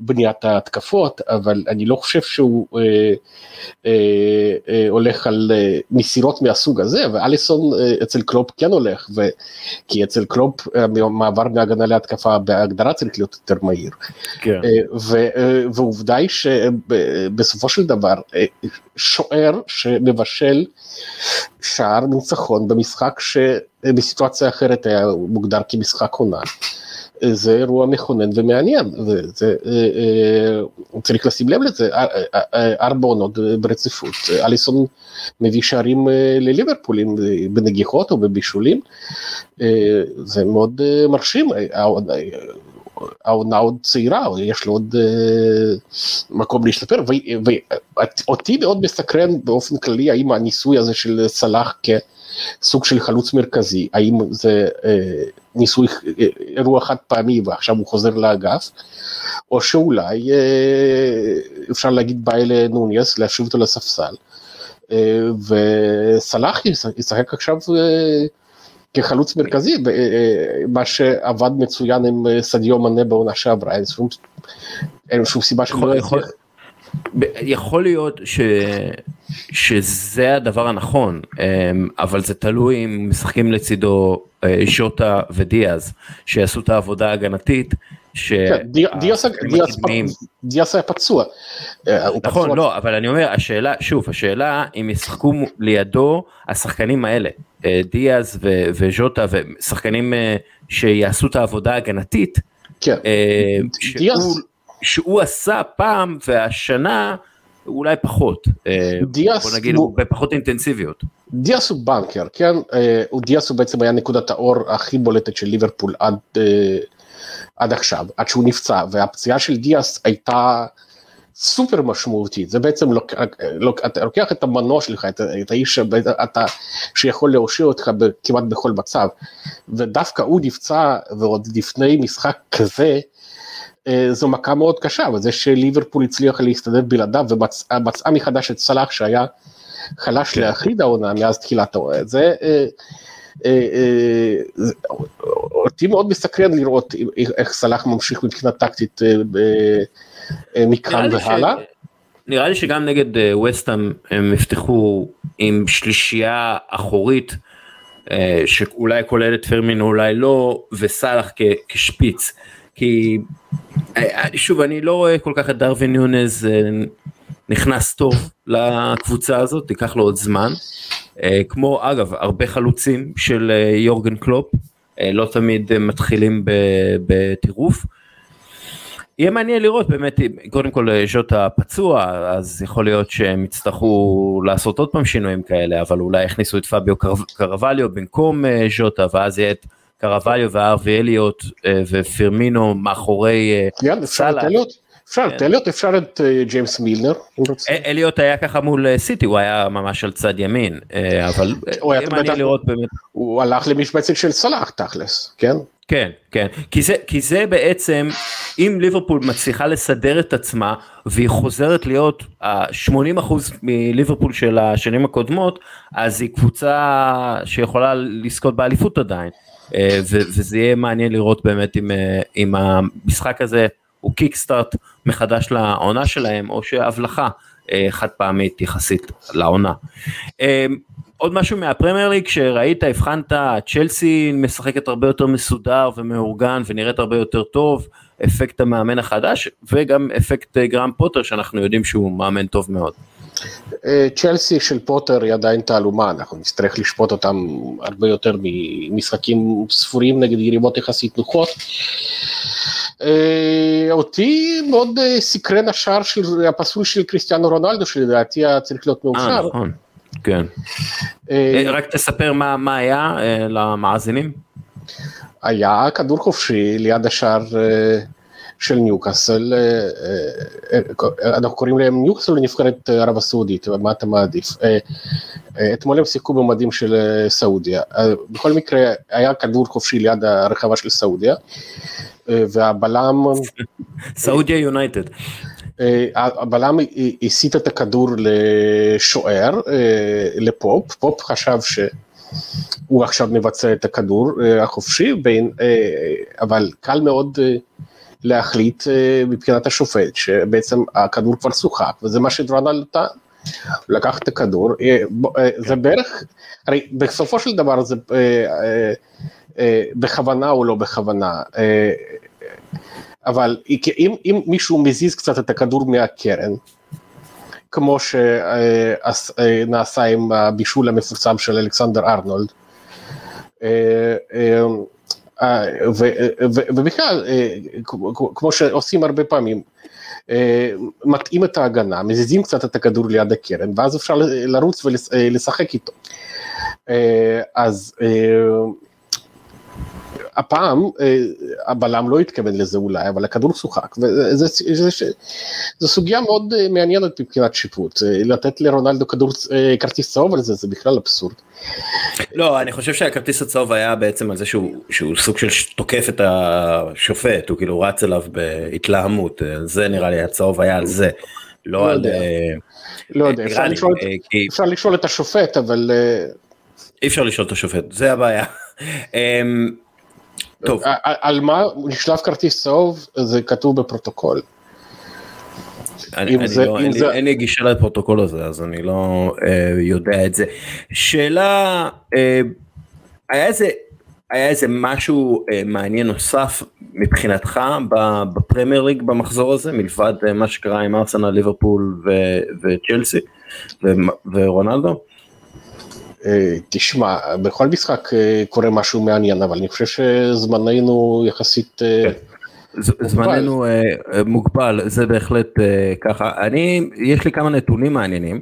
בבניית ההתקפות, אבל אני לא חושב שהוא אה, אה, אה, הולך על אה, מסירות מהסוג הזה, ואליסון אה, אצל קלופ כן הולך, ו, כי אצל קלופ המעבר מהגנה להתקפה בהגדרה צריך להיות יותר מהיר. כן. אה, ו, אה, ועובדה היא שבסופו של דבר אה, שוער שמבשל שער ניצחון במשחק שבסיטואציה אחרת היה מוגדר כמשחק עונה. זה אירוע מכונן ומעניין, וזה, אה, אה, צריך לשים לב לזה, אה, ארבע עונות ברציפות, אליסון מביא שערים לליברפולים בנגיחות או בבישולים, זה מאוד מרשים, העונה צעירה, יש לו עוד מקום להשתפר, ואותי מאוד מסקרן באופן כללי האם הניסוי הזה של סלאח כסוג של חלוץ מרכזי, האם זה ניסוי אירוע חד פעמי ועכשיו הוא חוזר לאגף, או שאולי אפשר להגיד ביי לנוניאס, להשיב אותו לספסל, וסלאח ישחק עכשיו כחלוץ מרכזי, מה שעבד מצוין עם סדיו מנה בעונה שעברה, אין שום, אין שום סיבה שלא יכול, יכול להיות ש, שזה הדבר הנכון, אבל זה תלוי אם משחקים לצידו שוטה ודיאז, שיעשו את העבודה ההגנתית. כן, דיאס היה פצוע. אה, נכון, לא, אבל אני אומר, השאלה, שוב, השאלה אם ישחקו לידו השחקנים האלה, אה, דיאז וז'וטה ושחקנים אה, שיעשו את העבודה ההגנתית, כן. שהוא עשה פעם והשנה אולי פחות, בוא נגיד בפחות אינטנסיביות. דיאס הוא בנקר, כן? דיאס הוא בעצם היה נקודת האור הכי בולטת של ליברפול עד עד עכשיו, עד שהוא נפצע, והפציעה של דיאס הייתה סופר משמעותית, זה בעצם, לוק, לוק, אתה לוקח את המנוע שלך, את, את האיש שאתה, שיכול להושיע אותך כמעט בכל מצב, ודווקא הוא נפצע, ועוד לפני משחק כזה, אה, זו מכה מאוד קשה, וזה שליברפול הצליח להסתדר בלעדיו ומצאה מחדש את סלאח שהיה חלש כן. להחריד העונה מאז תחילת העונה, זה אה, אותי מאוד מסקרן לראות איך סלאח ממשיך מבחינה טקטית אה, מכאן והלאה. נראה לי שגם נגד ווסטהאם הם יפתחו עם שלישייה אחורית שאולי כוללת פרמין אולי לא וסאלח כשפיץ כי שוב אני לא רואה כל כך את דרווין יונז נכנס טוב לקבוצה הזאת ייקח לו עוד זמן כמו אגב הרבה חלוצים של יורגן קלופ לא תמיד מתחילים בטירוף. יהיה מעניין לראות באמת קודם כל ז'וטה פצוע אז יכול להיות שהם יצטרכו לעשות עוד פעם שינויים כאלה אבל אולי יכניסו את פביו קרווליו במקום ז'וטה ואז יהיה את קרווליו וארווי אליוט ופירמינו מאחורי סאלח. אפשר את אליוט אפשר את ג'יימס מילנר. אליוט היה ככה מול סיטי הוא היה ממש על צד ימין אבל יהיה מעניין לראות באמת. הוא הלך למשבצת של סלאח תכלס כן. כן כן כי זה כי זה בעצם אם ליברפול מצליחה לסדר את עצמה והיא חוזרת להיות ה-80% מליברפול של השנים הקודמות אז היא קבוצה שיכולה לזכות באליפות עדיין וזה יהיה מעניין לראות באמת אם, אם המשחק הזה הוא קיקסטארט מחדש לעונה שלהם או שהבלחה חד פעמית יחסית לעונה. עוד משהו מהפרמייר ליג שראית הבחנת צ'לסי משחקת הרבה יותר מסודר ומאורגן ונראית הרבה יותר טוב אפקט המאמן החדש וגם אפקט גרם פוטר שאנחנו יודעים שהוא מאמן טוב מאוד. צ'לסי של פוטר היא עדיין תעלומה אנחנו נצטרך לשפוט אותם הרבה יותר ממשחקים ספורים נגד יריבות יחסית נוחות. אותי מאוד סקרן השער של הפסול של קריסטיאנו רונלדו שלדעתי היה צריך להיות מאושר. נכון. כן. רק תספר מה, מה היה למאזינים. היה כדור חופשי ליד השער של ניוקאסל, אנחנו קוראים להם ניוקאסל לנבחרת ערב הסעודית, מה אתה מעדיף? אתמול הם שיחקו במדים של סעודיה, בכל מקרה היה כדור חופשי ליד הרחבה של סעודיה, והבלם... סעודיה יונייטד. הבלם הסיט את הכדור לשוער, לפופ, פופ חשב שהוא עכשיו מבצע את הכדור החופשי, אבל קל מאוד להחליט מבחינת השופט שבעצם הכדור כבר שוחק וזה מה שדרנל טען. לקח את הכדור, זה בערך, הרי בסופו של דבר זה בכוונה או לא בכוונה, אבל אם, אם מישהו מזיז קצת את הכדור מהקרן, כמו שנעשה עם הבישול המפורסם של אלכסנדר ארנולד, ובכלל, כמו שעושים הרבה פעמים, מטעים את ההגנה, מזיזים קצת את הכדור ליד הקרן, ואז אפשר לרוץ ולשחק איתו. אז הפעם הבלם לא התכוון לזה אולי, אבל הכדור שוחק, וזו סוגיה מאוד מעניינת מבחינת שיפוט, לתת לרונלדו כדור, כרטיס צהוב על זה, זה בכלל אבסורד. לא, אני חושב שהכרטיס הצהוב היה בעצם על זה שהוא, שהוא סוג של תוקף את השופט, הוא כאילו רץ אליו בהתלהמות, זה נראה לי הצהוב היה על זה, לא, לא על... לא יודע, אפשר, לשאול, כי... אפשר לשאול את השופט, אבל... אי אפשר לשאול את השופט, זה הבעיה. טוב. על מה נשלף כרטיס צהוב זה כתוב בפרוטוקול. אני, אני זה, לא, אין, זה... אין לי גישה לפרוטוקול הזה אז אני לא אה, יודע את זה. שאלה, אה, היה איזה, היה איזה משהו אה, מעניין נוסף מבחינתך בפרמייר ליג במחזור הזה מלבד אה, מה שקרה עם ארסנל ליברפול וצ'לסי ורונלדו? תשמע, בכל משחק קורה משהו מעניין, אבל אני חושב שזמננו יחסית כן. זמננו מוגבל, זה בהחלט ככה. אני, יש לי כמה נתונים מעניינים,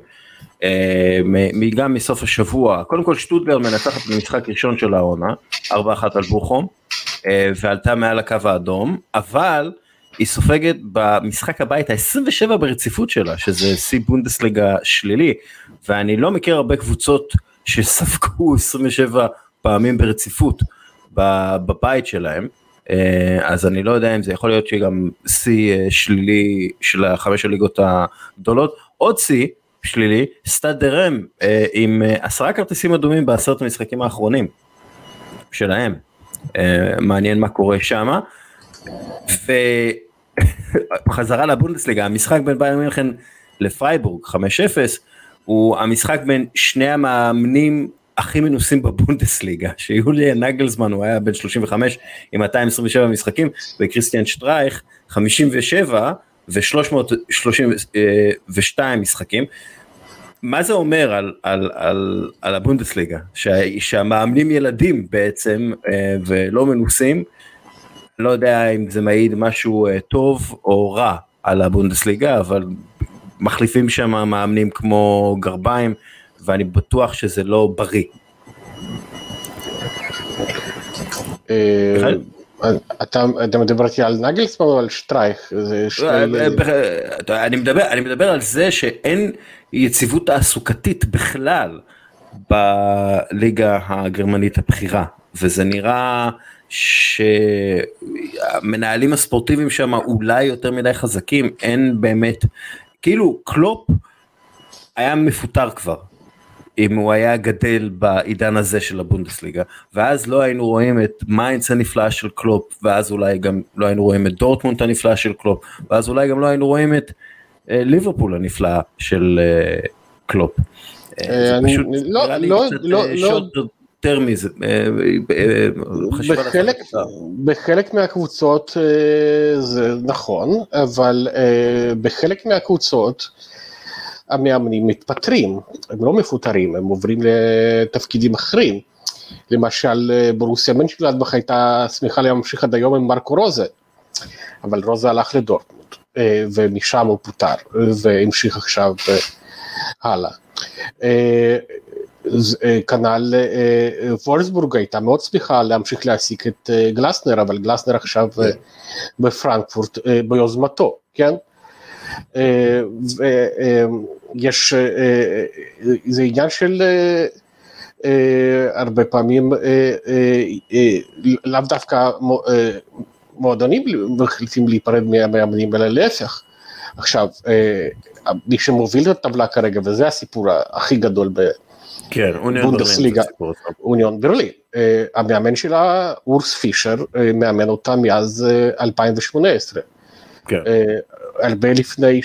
גם מסוף השבוע. קודם כל שטוטגר מנצחת במשחק ראשון של העונה, 4-1 על בוכום, ועלתה מעל הקו האדום, אבל היא סופגת במשחק הבית ה-27 ברציפות שלה, שזה שיא בונדסליגה שלילי, ואני לא מכיר הרבה קבוצות שספגו 27 פעמים ברציפות בבית שלהם, אז אני לא יודע אם זה יכול להיות שגם שיא שלילי של החמש הליגות הגדולות, עוד שיא שלילי, סטאד דה ראנס עם עשרה כרטיסים אדומים בעשרת המשחקים האחרונים שלהם, מעניין מה קורה שמה, וחזרה לבונדסליגה, המשחק בין באיירן מינכן לפרייבורג 5-0 הוא המשחק בין שני המאמנים הכי מנוסים בבונדסליגה שיוליה נגלזמן הוא היה בן 35 עם 227 משחקים וקריסטיאן שטרייך 57 ו-332 משחקים. מה זה אומר על, על, על, על הבונדסליגה? שה, שהמאמנים ילדים בעצם אה, ולא מנוסים, לא יודע אם זה מעיד משהו אה, טוב או רע על הבונדסליגה, אבל מחליפים שם מאמנים כמו גרביים, ואני בטוח שזה לא בריא. אה, אתה, אתה מדבר איתי על נגלסמן או על שטרייך? אני מדבר, אני מדבר על זה שאין יציבות תעסוקתית בכלל בליגה הגרמנית הבכירה, וזה נראה שהמנהלים הספורטיביים שם אולי יותר מדי חזקים, אין באמת, כאילו קלופ היה מפוטר כבר, אם הוא היה גדל בעידן הזה של הבונדסליגה ואז לא היינו רואים את מיינץ הנפלאה של קלופ ואז אולי גם לא היינו רואים את דורטמונד הנפלאה של קלופ ואז אולי גם לא היינו רואים את אה, ליברפול הנפלאה של אה, קלופ. אה, זה פשוט לא, נראה לי לא, קצת לא, שוט לא. יותר מזה. בחלק, בחלק מהקבוצות זה נכון אבל בחלק מהקבוצות המאמנים מתפטרים, הם לא מפוטרים, הם עוברים לתפקידים אחרים. למשל ברוסיה מנצ'גלדבך הייתה שמחה להמשיך עד היום עם מרקו רוזה, אבל רוזה הלך לדורטמונד, אה, ומשם הוא פוטר, והמשיך עכשיו אה, הלאה. אה, כנ"ל וולסבורג הייתה מאוד שמחה להמשיך להעסיק את גלסנר, אבל גלסנר עכשיו בפרנקפורט ביוזמתו, כן? ויש, זה עניין של הרבה פעמים לאו דווקא מועדונים מחליטים להיפרד מהמאמנים אלא להפך. עכשיו, מי שמוביל את הטבלה כרגע, וזה הסיפור הכי גדול כן, בבונדסליגה, אוניון ברלין. המאמן שלה, אורס פישר, מאמן אותה מאז 2018. כן. הרבה לפני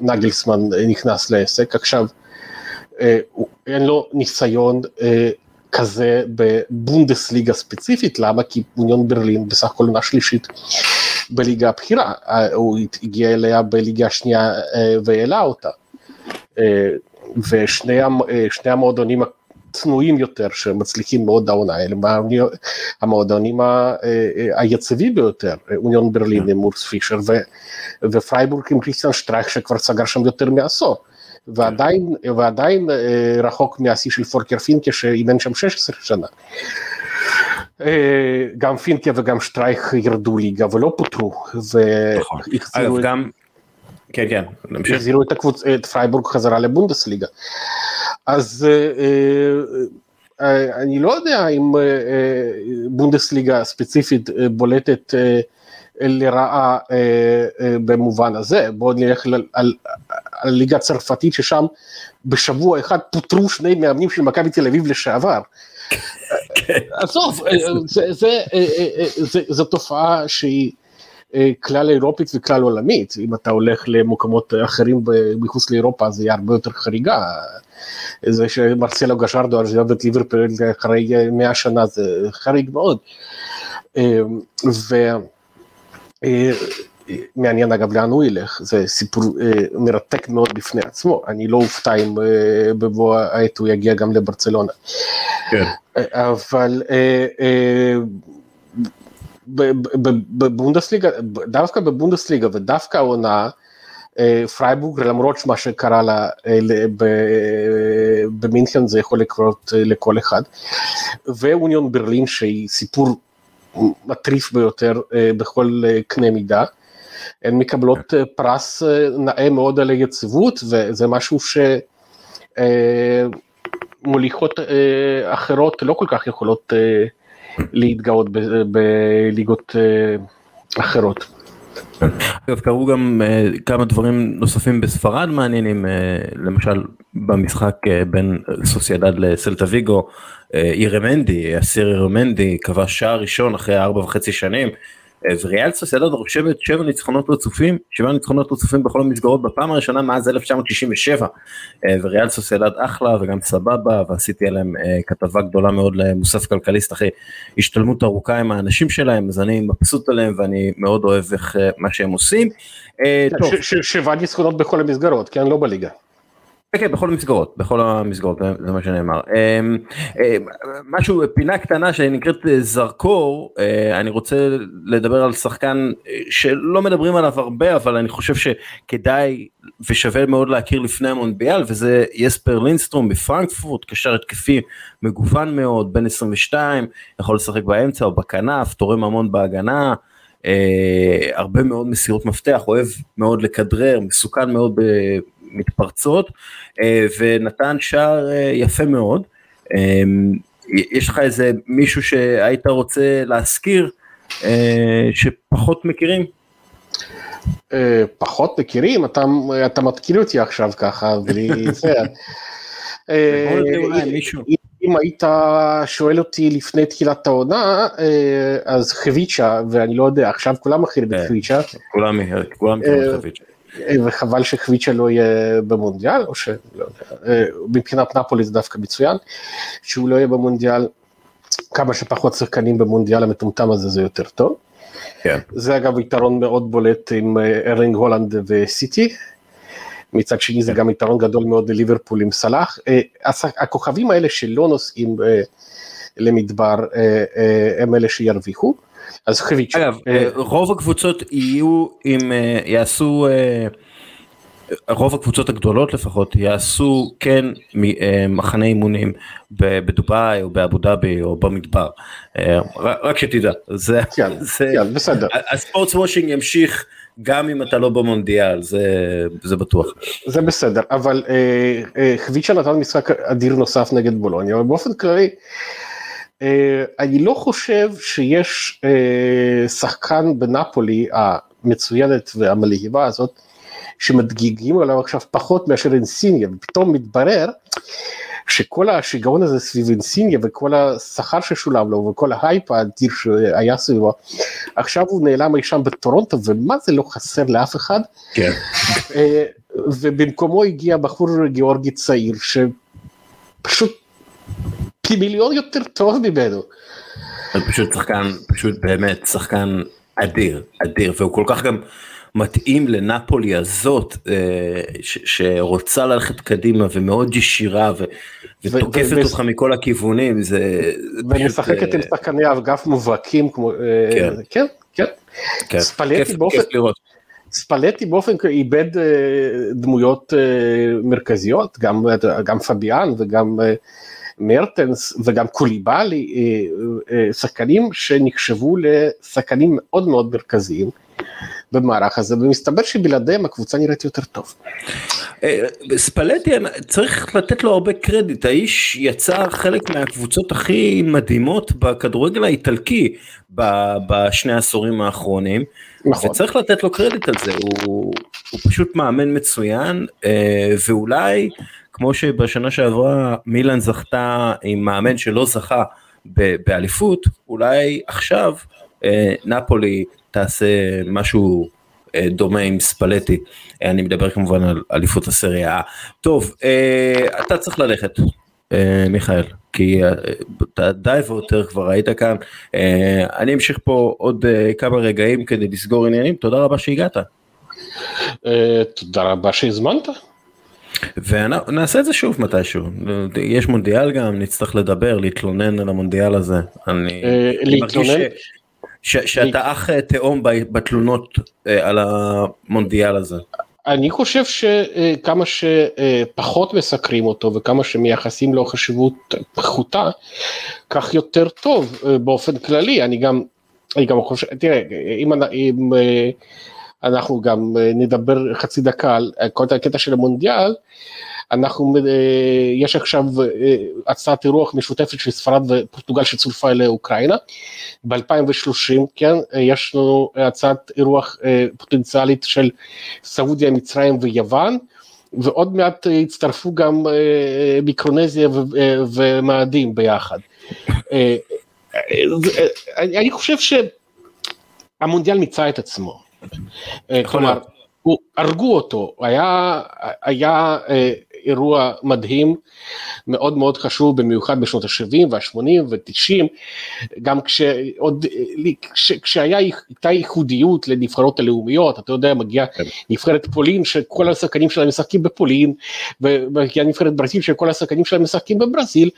שנגלסמן נכנס לעסק, עכשיו אה, אין לו ניסיון אה, כזה בבונדסליגה ספציפית, למה? כי אוניון ברלין בסך הכל עונה שלישית בליגה הבכירה, אה, הוא הגיע אליה בליגה השנייה והעלה אותה. ושני המועדונים צנועים יותר שמצליחים מאוד העונה, אלה המועדונים היציבים ביותר, אוניון ברלין עם מורס פישר ופרייבורג עם קריסטיאן שטרייך שכבר סגר שם יותר מעשור. ועדיין, ועדיין רחוק מהשיא של פורקר פינקה שאימן שם 16 שנה. גם פינקה וגם שטרייך ירדו ליגה ולא פוטרו. נכון. אגב גם, כן כן, נמשיך. החזירו את, הקבוצ... את פרייבורג חזרה לבונדסליגה. אז אני לא יודע אם בונדסליגה ספציפית בולטת לרעה במובן הזה, בואו נלך על, ליגה צרפתית ששם בשבוע אחד פוטרו שני מאמנים של מכבי תל אביב לשעבר. עזוב, זו תופעה שהיא כלל אירופית וכלל עולמית, אם אתה הולך למקומות אחרים מחוץ לאירופה זה יהיה הרבה יותר חריגה. זה שמרסלו גשרדו עזב את ליברפול אחרי 100 שנה זה חריג מאוד. ומעניין אגב לאן הוא ילך, זה סיפור מרתק מאוד בפני עצמו, אני לא אופתע אם בבוא העת הוא יגיע גם לברצלונה. כן. אבל בבונדסליגה, דווקא בבונדסליגה ודווקא העונה, פרייבורג למרות מה שקרה לה במינכן זה יכול לקרות לכל אחד, ואוניון ברלין שהיא סיפור מטריף ביותר בכל קנה מידה, הן מקבלות פרס נאה מאוד על היציבות וזה משהו שמוליכות אחרות לא כל כך יכולות להתגאות בליגות אחרות. אגב קרו גם uh, כמה דברים נוספים בספרד מעניינים uh, למשל במשחק בין סוסיידד לסלטה ויגו אירמנדי אסיר אירמנדי כבש שער ראשון אחרי ארבע וחצי שנים וריאל סוסיידד רושמת שבע ניצחונות רצופים, שבע ניצחונות רצופים בכל המסגרות בפעם הראשונה מאז 1967, וריאל סוסיידד אחלה וגם סבבה, ועשיתי עליהם כתבה גדולה מאוד למוסף כלכליסט אחרי השתלמות ארוכה עם האנשים שלהם, אז אני מבסוט עליהם ואני מאוד אוהב איך מה שהם עושים. שבע ניצחונות בכל המסגרות, כן, לא בליגה. כן, כן, בכל המסגרות, בכל המסגרות, זה מה שנאמר. אמ, אמ, משהו, פינה קטנה שנקראת זרקור, אה, אני רוצה לדבר על שחקן אה, שלא מדברים עליו הרבה, אבל אני חושב שכדאי ושווה מאוד להכיר לפני המונדיאל, וזה יספר לינסטרום בפרנקפורט, קשר התקפי מגוון מאוד, בן 22, יכול לשחק באמצע או בכנף, תורם המון בהגנה. Uh, הרבה מאוד מסירות מפתח, אוהב מאוד לכדרר, מסוכן מאוד מתפרצות אה, ונתן שער אה, יפה מאוד. אה, יש לך איזה מישהו שהיית רוצה להזכיר שפחות מכירים? פחות מכירים? אתה, אתה מתקיל אותי עכשיו ככה בלי זה. אם היית שואל אותי לפני תחילת העונה, אז חביצ'ה, ואני לא יודע, עכשיו כולם מכירים את חביצ'ה. כולם מכירים את חביצ'ה. וחבל שחביצ'ה לא יהיה במונדיאל, או שלא יודע, אה, מבחינת נפולי זה דווקא מצוין, שהוא לא יהיה במונדיאל, כמה שפחות שחקנים במונדיאל המטומטם הזה זה יותר טוב. כן. זה אגב יתרון מאוד בולט עם אה, ארלינג הולנד וסיטי. מצד שני זה כן. גם יתרון גדול מאוד לליברפול עם סלאח. אה, הכוכבים האלה שלא נוסעים למדבר הם אלה שירוויחו. אז חביץ'. אגב, אה, רוב הקבוצות יהיו עם, אה, יעשו, אה, רוב הקבוצות הגדולות לפחות יעשו כן מחנה אימונים בדובאי או באבו דאבי או במדבר, רק שתדע, זה, כן, זה, כן, בסדר. הספורט וושינג ימשיך גם אם אתה לא במונדיאל, זה, זה בטוח. זה בסדר, אבל חביצ'ה נתן משחק אדיר נוסף נגד בולוניה, אבל באופן כללי, אה, אני לא חושב שיש אה, שחקן בנפולי המצוינת והמלהיבה הזאת שמדגיגים עליו עכשיו פחות מאשר אינסיניה ופתאום מתברר שכל השיגעון הזה סביב אינסיניה וכל השכר ששולם לו וכל ההייפ האדיר שהיה סביבו עכשיו הוא נעלם אי שם בטורונטו ומה זה לא חסר לאף אחד כן. אה, ובמקומו הגיע בחור גיאורגי צעיר שפשוט פי מיליון יותר טוב ממנו. זה פשוט שחקן, פשוט באמת שחקן אדיר, אדיר, והוא כל כך גם מתאים לנפולי הזאת, אה, שרוצה ללכת קדימה ומאוד ישירה ותוקפת אותך מכל הכיוונים, זה ומשחקת עם אה, שחקני אגף מובהקים, כמו, אה, כן, כן, כן, כן. ספלטי באופן... ספלטי באופן איבד דמויות מרכזיות, גם, גם פביאן וגם מרטנס וגם קוליבאלי, אה, אה, שחקנים שנחשבו לשחקנים מאוד מאוד מרכזיים במערך הזה, ומסתבר שבלעדיהם הקבוצה נראית יותר טוב. אה, ספלטי צריך לתת לו הרבה קרדיט, האיש יצר חלק מהקבוצות הכי מדהימות בכדורגל האיטלקי בשני העשורים האחרונים, נכון. וצריך לתת לו קרדיט על זה, הוא, הוא פשוט מאמן מצוין, ואולי כמו שבשנה שעברה מילאן זכתה עם מאמן שלא זכה באליפות, אולי עכשיו אה, נפולי תעשה משהו אה, דומה עם ספלטי, אה, אני מדבר כמובן על אליפות הסריה. טוב, אתה צריך ללכת, מיכאל, כי אתה די ויותר כבר היית כאן, אני אמשיך פה עוד כמה רגעים כדי לסגור עניינים, תודה רבה שהגעת. תודה רבה שהזמנת. ונעשה את זה שוב מתישהו, יש מונדיאל גם, נצטרך לדבר, להתלונן על המונדיאל הזה. אני, אה, להתלונן? שאתה אח אה, תהום בתלונות אה, על המונדיאל הזה. אני חושב שכמה שפחות מסקרים אותו וכמה שמייחסים לו חשיבות פחותה, כך יותר טוב באופן כללי. אני גם, אני גם חושב, תראה, אם, אם אנחנו גם אה, נדבר חצי דקה על כל הקטע של המונדיאל, אנחנו, אה, יש עכשיו אה, הצעת אירוח משותפת של ספרד ופורטוגל שצורפה לאוקראינה, ב-2030, כן, יש לנו הצעת אירוח פוטנציאלית של סעודיה, מצרים ויוון, ועוד מעט יצטרפו גם מיקרונזיה ומאדים ביחד. אני חושב ש... המונדיאל מיצה את עצמו. כלומר, הוא, הרגו אותו, היה, היה אירוע מדהים, מאוד מאוד חשוב, במיוחד בשנות ה-70 וה-80 ו-90, גם כשעוד, כש, כשהייתה ייחודיות לנבחרות הלאומיות, אתה יודע, מגיעה כן. נבחרת פולין שכל השחקנים שלה משחקים בפולין, ומגיעה נבחרת ברזיל שכל השחקנים שלה משחקים בברזיל,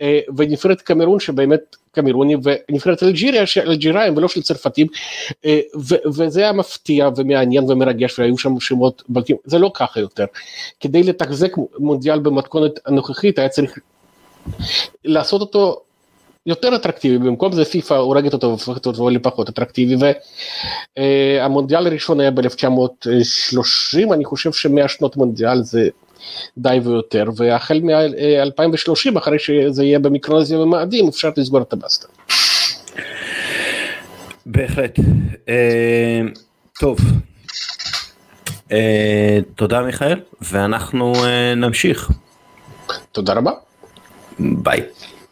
אה, ונבחרת קמרון שבאמת קמרונים ונבחרת אלג'יריה של אלג'יראים ולא של צרפתים אה, וזה היה מפתיע ומעניין ומרגש והיו שם שמות בלטים זה לא ככה יותר. כדי לתחזק מונדיאל במתכונת הנוכחית היה צריך לעשות אותו יותר אטרקטיבי. במקום זה פיפא הורגת אותו והופכת אותו לפחות אטרקטיבי והמונדיאל אה, הראשון היה ב-1930 אני חושב שמאה שנות מונדיאל זה די ויותר, והחל מ-2030, אחרי שזה יהיה במיקרונזיה ומאדים, אפשר לסגור את הבסטה. בהחלט. אה, טוב. אה, תודה מיכאל, ואנחנו אה, נמשיך. תודה רבה. ביי.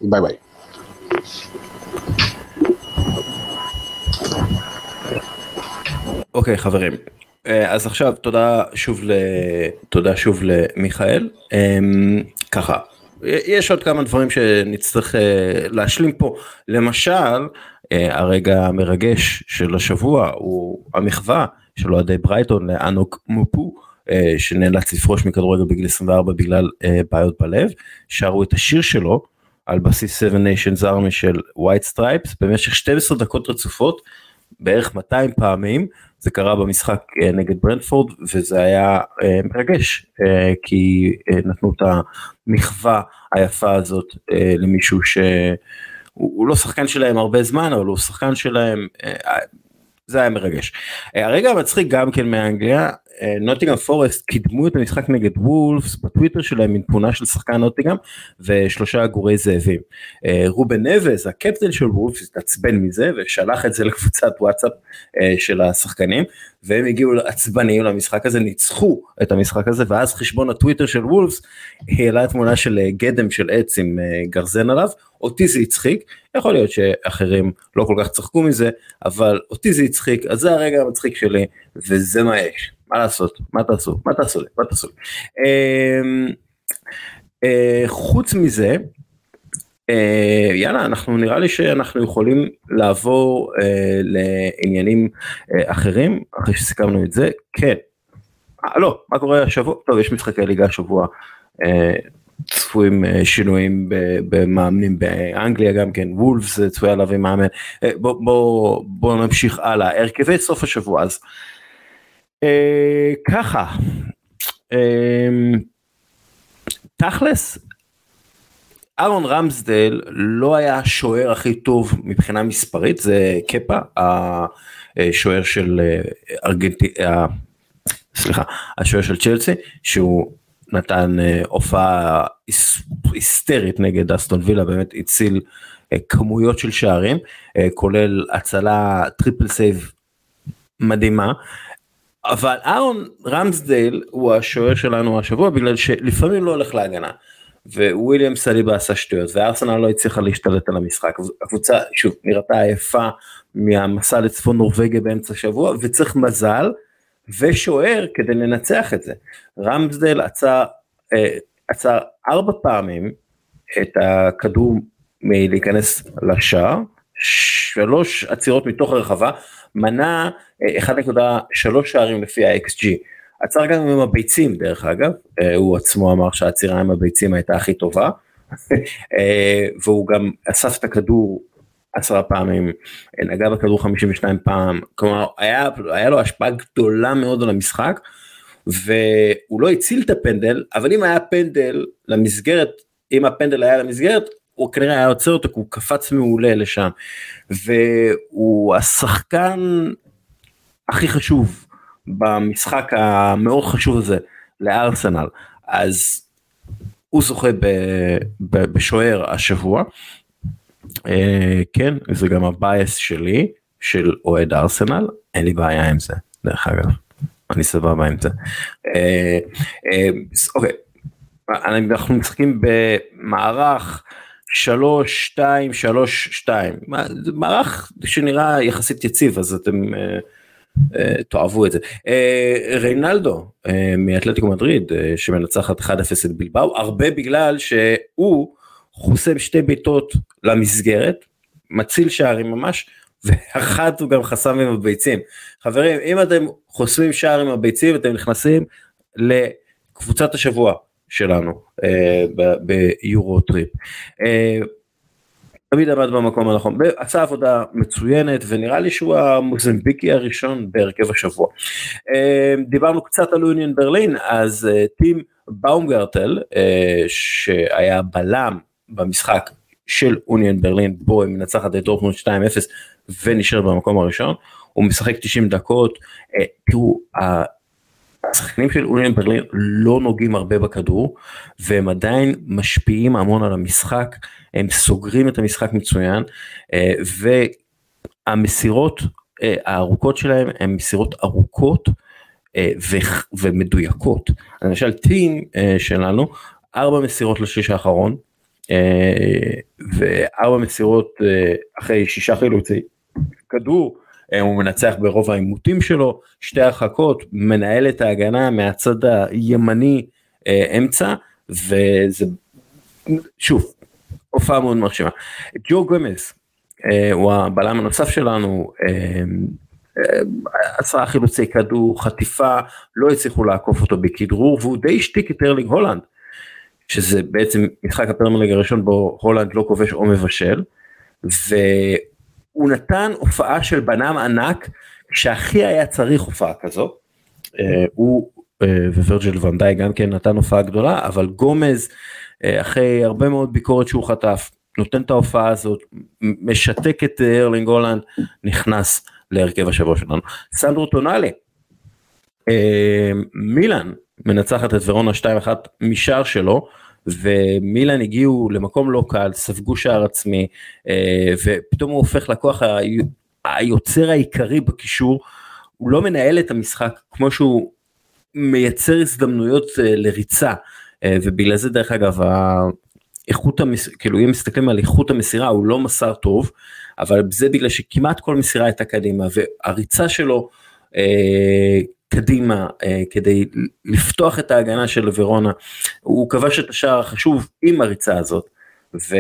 ביי ביי. אוקיי חברים, אה, אז עכשיו תודה שוב ל... תודה שוב למיכאל. אמ, ככה, יש עוד כמה דברים שנצטרך אה, להשלים פה. למשל, אה, הרגע המרגש של השבוע הוא המחווה של אוהדי ברייטון לאנוק מופו. שנאלץ לפרוש מכדורגל בגיל 24 בגלל בעיות בלב, שרו את השיר שלו על בסיס 7 Nations Army של White Stripes במשך 12 דקות רצופות, בערך 200 פעמים, זה קרה במשחק אה, נגד ברנדפורד וזה היה אה, מרגש אה, כי נתנו את המחווה היפה הזאת למישהו שהוא לא שחקן שלהם הרבה זמן אבל הוא שחקן שלהם זה היה מרגש. הרגע המצחיק גם כן מאנגליה נוטיגרם פורסט קידמו את המשחק נגד וולפס בטוויטר שלהם עם תמונה של שחקן נוטיגרם ושלושה עגורי זאבים. אה, רובן נבז הקפטן של וולפס התעצבן מזה ושלח את זה לקבוצת וואטסאפ אה, של השחקנים והם הגיעו עצבניים למשחק הזה ניצחו את המשחק הזה ואז חשבון הטוויטר של וולפס העלה תמונה של אה, גדם של עץ עם גרזן עליו אותי זה הצחיק יכול להיות שאחרים לא כל כך צחקו מזה אבל אותי זה הצחיק אז זה הרגע המצחיק שלי וזה מה יש. מה לעשות, מה תעשו, מה תעשו לי, מה תעשו לי. אמ, אה, חוץ מזה, אה, יאללה, אנחנו נראה לי שאנחנו יכולים לעבור אה, לעניינים אחרים, אחרי שסיכמנו את זה, כן. לא, מה קורה השבוע? טוב, יש משחקי ליגה השבוע. צפויים שינויים במאמנים באנגליה גם כן וולפס צפויה להביא מאמן. בוא, בוא, בוא נמשיך הלאה. הרכבי סוף השבוע אז אה, ככה, אה, תכלס, אהרון רמסדל לא היה השוער הכי טוב מבחינה מספרית, זה קפה, השוער של אה, ארגנטינה, סליחה, השוער של צ'לסי, שהוא נתן הופעה היסטרית נגד אסטון וילה, באמת הציל כמויות של שערים, כולל הצלה triple save מדהימה. אבל אהרון רמסדייל הוא השוער שלנו השבוע בגלל שלפעמים לא הולך להגנה. וויליאם סליבה עשה שטויות וארסנל לא הצליחה להשתלט על המשחק. הקבוצה שוב נראתה עייפה מהמסע לצפון נורבגיה באמצע השבוע וצריך מזל ושוער כדי לנצח את זה. רמסדייל עצר, אה, עצר ארבע פעמים את הכדור מלהיכנס לשער, שלוש עצירות מתוך הרחבה, מנה 1.3 שערים לפי ה-XG. עצר גם עם הביצים דרך אגב, אה, הוא עצמו אמר שהעצירה עם הביצים הייתה הכי טובה, אה, והוא גם אסף את הכדור עשרה פעמים, נגע בכדור 52 פעם, כלומר היה, היה לו השפעה גדולה מאוד על המשחק, והוא לא הציל את הפנדל, אבל אם היה פנדל למסגרת, אם הפנדל היה למסגרת, הוא כנראה היה עוצר אותו, כי הוא קפץ מעולה לשם. והוא השחקן הכי חשוב במשחק המאוד חשוב הזה לארסנל. אז הוא זוכה בשוער השבוע. אה, כן, זה גם הבייס שלי, של אוהד ארסנל, אין לי בעיה עם זה, דרך אגב. אני סבבה עם זה. אה, אה, אוקיי, אנחנו משחקים במערך שלוש, שתיים, שלוש, שתיים. מערך שנראה יחסית יציב, אז אתם אה, אה, תאהבו את זה. ריינלדו מאתלטיקו מדריד, שמנצחת 1-0 את בלבאו, הרבה בגלל שהוא חוסם שתי בעיטות למסגרת, מציל שערים ממש, ואחת הוא גם חסם עם הביצים. חברים, אם אתם חוסמים שער עם הביצים, אתם נכנסים לקבוצת השבוע שלנו אה, ביורו טריפ. אה, תמיד עמד במקום הנכון, עשה עבודה מצוינת ונראה לי שהוא המוזמביקי הראשון בהרכב השבוע. אה, דיברנו קצת על אוניון ברלין, אז אה, טימו באומגרטל אה, שהיה בלם במשחק של אוניון ברלין בו היא מנצחת את דורטמונד 2-0 ונשארת במקום הראשון, הוא משחק 90 דקות, תראו השחקנים של אוניון ברלין לא נוגעים הרבה בכדור והם עדיין משפיעים המון על המשחק, הם סוגרים את המשחק מצוין אה, והמסירות אה, הארוכות שלהם הן מסירות ארוכות אה, ומדויקות. למשל טים שלנו, ארבע מסירות לשליש האחרון וארבע מסירות אחרי שישה חילוצי כדור אה, הוא מנצח ברוב העימותים שלו, שתי הרחקות, מנהל את ההגנה מהצד הימני אה, אמצע, וזה שוב, הופעה מאוד מרשימה. ג'ו גומס אה, הוא הבלם הנוסף שלנו, עשרה חילוצי כדור, חטיפה, לא הצליחו לעקוף אותו בכדרור, והוא די השתיק את ארלינג הולנד, שזה בעצם משחק הפרמייליג הראשון בו הולנד לא כובש או מבשל, הוא נתן הופעה של בלם ענק כשהכי היה צריך הופעה כזו. אה, הוא אה, וירג'יל ואן דייק גם כן נתן הופעה גדולה אבל גומז אה, אחרי הרבה מאוד ביקורת שהוא חטף נותן את ההופעה הזאת משתק את ארלינג הולנד נכנס להרכב השבוע שלנו. סנדרו טונאלי מילאן מנצחת את ורונה 2-1 משער שלו ומילן הגיעו למקום לא קל, ספגו שער עצמי, אה, ופתאום הוא הופך לכוח היוצר העיקרי בקישור, הוא לא מנהל את המשחק כמו שהוא מייצר הזדמנויות אה, לריצה, אה, ובגלל זה דרך אגב, איכות המס... כאילו אם מסתכלים על איכות המסירה הוא לא מסר טוב, אבל זה בגלל שכמעט כל מסירה הייתה קדימה, והריצה שלו קדימה אה, כדי לפתוח את ההגנה של ורונה. הוא כבש את השער החשוב עם הריצה הזאת, ו...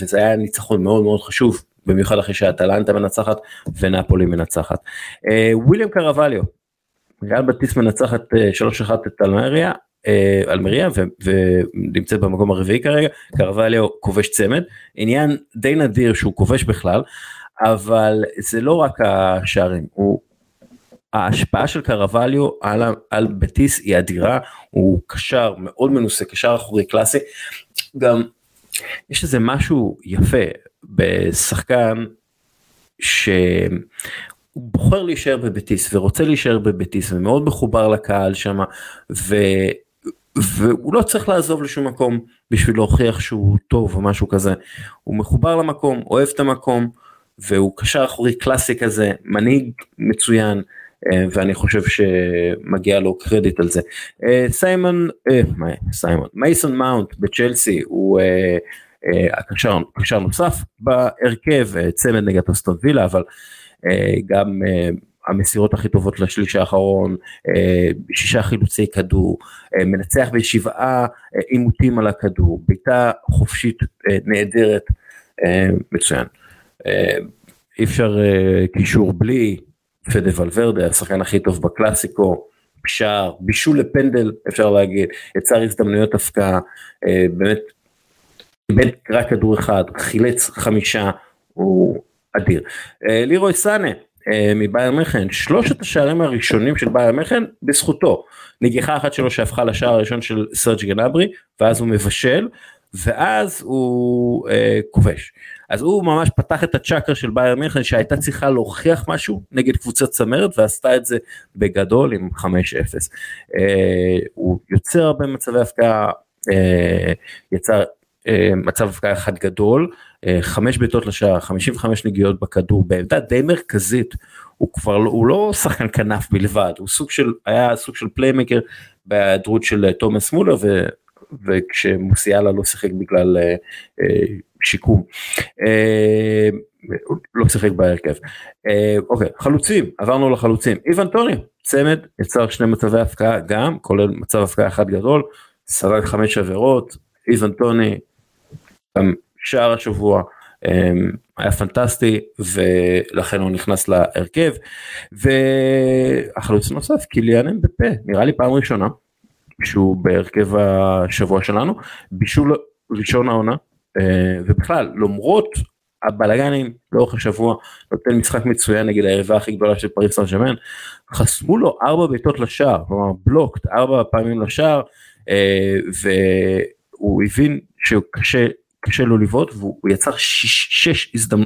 וזה היה ניצחון מאוד מאוד חשוב, במיוחד אחרי שהטלנטה מנצחת ונפולי מנצחת. אה, וויליאם קרווליו, ריאל בטיס מנצחת 3-1 אה, את אלמריה, אלמריה ונמצאת במקום הרביעי כרגע, קרווליו כובש צמד, עניין די נדיר שהוא כובש בכלל, אבל זה לא רק השערים, הוא ההשפעה של קרווליו על, על בטיס היא אדירה, הוא קשר מאוד מנוסה, קשר אחורי קלאסי, גם יש איזה משהו יפה בשחקן שהוא בוחר להישאר בבטיס ורוצה להישאר בבטיס ומאוד מחובר לקהל שם ו... והוא לא צריך לעזוב לשום מקום בשביל להוכיח שהוא טוב או משהו כזה, הוא מחובר למקום, אוהב את המקום והוא קשר אחורי קלאסי כזה, מנהיג מצוין. אה, ואני חושב שמגיע לו קרדיט על זה. אה, סיימון, אה, סיימון, מייסון מאונט בצ'לסי הוא הקשר, הקשר נוסף בהרכב, צמד נגד אסטון וילה, אבל גם המסירות הכי טובות לשליש האחרון, שישה חילוצי כדור, מנצח בשבעה עימותים על הכדור, בעיטה חופשית נהדרת, מצוין. אי אפשר קישור בלי פדה ולוורדה, השחקן הכי טוב בקלאסיקו, שער, בישול לפנדל אפשר להגיד, יצר הזדמנויות הפקעה, אה, באמת, איבד רק כדור אחד, חילץ חמישה, הוא אדיר. אה, לירוי סאנה אה, מבייר מכן, שלושת השערים הראשונים של בייר מכן בזכותו, נגיחה אחת שלו שהפכה לשער הראשון של סרג' גנברי, ואז הוא מבשל, ואז הוא אה, כובש. אז הוא ממש פתח את הצ'קר של בייר מינכן שהייתה צריכה להוכיח משהו נגד קבוצת צמרת ועשתה את זה בגדול עם 5-0. אה, הוא יוצר הרבה מצבי הפקעה, אה, יצר אה, מצב הפקעה אחד גדול, אה, חמש בעיטות לשער, 55 נגיעות בכדור בעמדה די מרכזית. הוא כבר לא, הוא לא שחקן כנף בלבד, הוא סוג של, היה סוג של פליימקר בהיעדרות של תומאס מולר וכשמוסיאלה לא שיחק בגלל שיקום. לא שיחק בהרכב. אוקיי, חלוצים, עברנו לחלוצים. איוון טוני, צמד, יצר שני מצבי הפקעה גם, כולל מצב הפקעה אחד גדול, סרק חמש עבירות, איוון טוני, גם שער השבוע, היה פנטסטי ולכן הוא נכנס להרכב והחלוץ נוסף קיליאן בפה נראה לי פעם ראשונה שהוא בהרכב השבוע שלנו בישול ראשון העונה ובכלל למרות הבלאגנים לאורך השבוע נותן משחק מצוין נגד היריבה הכי גדולה של פריס סן ג'מאן חסמו לו ארבע בעיטות לשער כלומר בלוקט ארבע פעמים לשער והוא הבין שהוא קשה לו לבעוט והוא יצר שש, שש הזדמנ...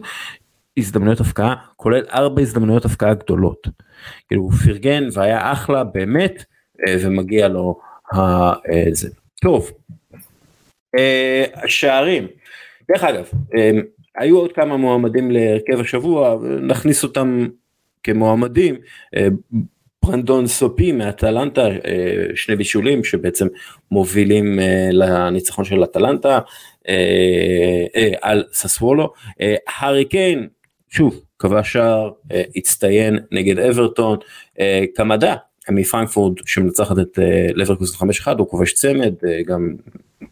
הזדמנויות הפקעה כולל ארבע הזדמנויות הפקעה גדולות. כאילו הוא פרגן והיה אחלה באמת ומגיע לו זה. טוב, השערים, דרך אגב היו עוד כמה מועמדים להרכב השבוע נכניס אותם כמועמדים ברנדון סופי מאטלנטה שני בישולים שבעצם מובילים לניצחון של אטלנטה על ססוולו. הארי קיין שוב קבע שער הצטיין נגד אברטון קמדה מפרנקפורט שמנצחת את לברקוסט 5-1 הוא כובש צמד גם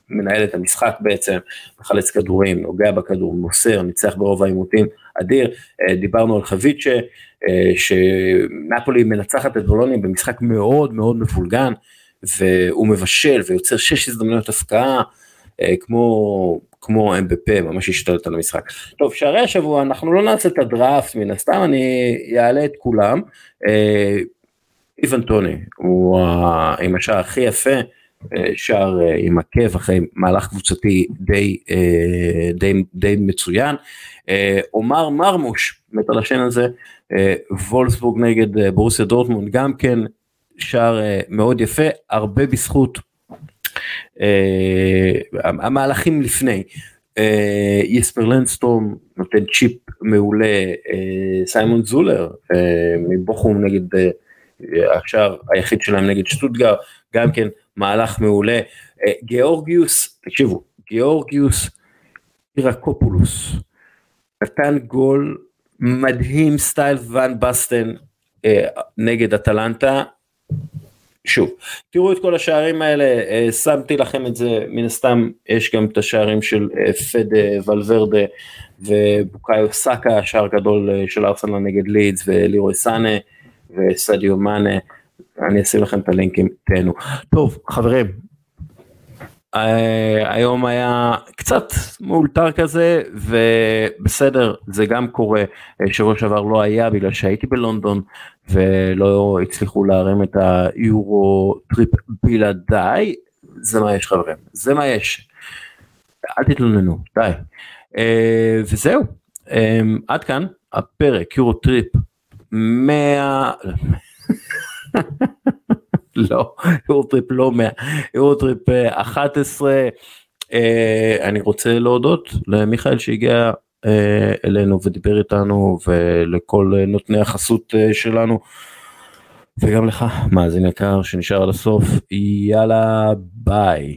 מנהל את המשחק בעצם מחלץ כדורים נוגע בכדור מוסר ניצח ברוב העימותים אדיר דיברנו על חביצ'ה שנפולי מנצחת את בולוניה במשחק מאוד מאוד מפולגן והוא מבשל ויוצר שש הזדמנויות הפקעה כמו כמו אמבפה ממש השתלט על המשחק. טוב שערי השבוע אנחנו לא נעשה את הדראפט מן הסתם אני אעלה את כולם. איוון טוני הוא עם השער הכי יפה שער עם עקב אחרי מהלך קבוצתי די די די מצוין. עומר מרמוש מת על השן הזה וולסבורג נגד בורסיה דורטמונד גם כן שער מאוד יפה הרבה בזכות המהלכים לפני יספר לנדסטורם נותן צ'יפ מעולה סיימון זולר מבוכום נגד עכשיו היחיד שלהם נגד שטוטגר גם כן מהלך מעולה. גיאורגיוס תקשיבו גיאורגיוס אירקופולוס נתן גול מדהים סטייל ואן בסטן נגד אטלנטה. שוב תראו את כל השערים האלה שמתי לכם את זה מן הסתם יש גם את השערים של פד ולוורדה ובוקאיו סאקה שער גדול של ארסנל נגד לידס ולירוי סאנה וסדיו מאנה אני אשים לכם את הלינקים תהנו. טוב חברים היום היה קצת מאולתר כזה ובסדר זה גם קורה. שבוע שעבר לא היה בגלל שהייתי בלונדון ולא הצליחו להרים את היורוטריפ בלעדיי. זה מה יש חברים זה מה יש. אל תתלוננו די. וזהו. עד כאן הפרק יורוטריפ 100... לא, יורטריפ לא 100, יורטריפ 11. אה, אני רוצה להודות למיכאל שהגיע אה, אלינו ודיבר איתנו ולכל נותני החסות אה, שלנו. וגם לך, מאזין יקר שנשאר עד הסוף, יאללה ביי.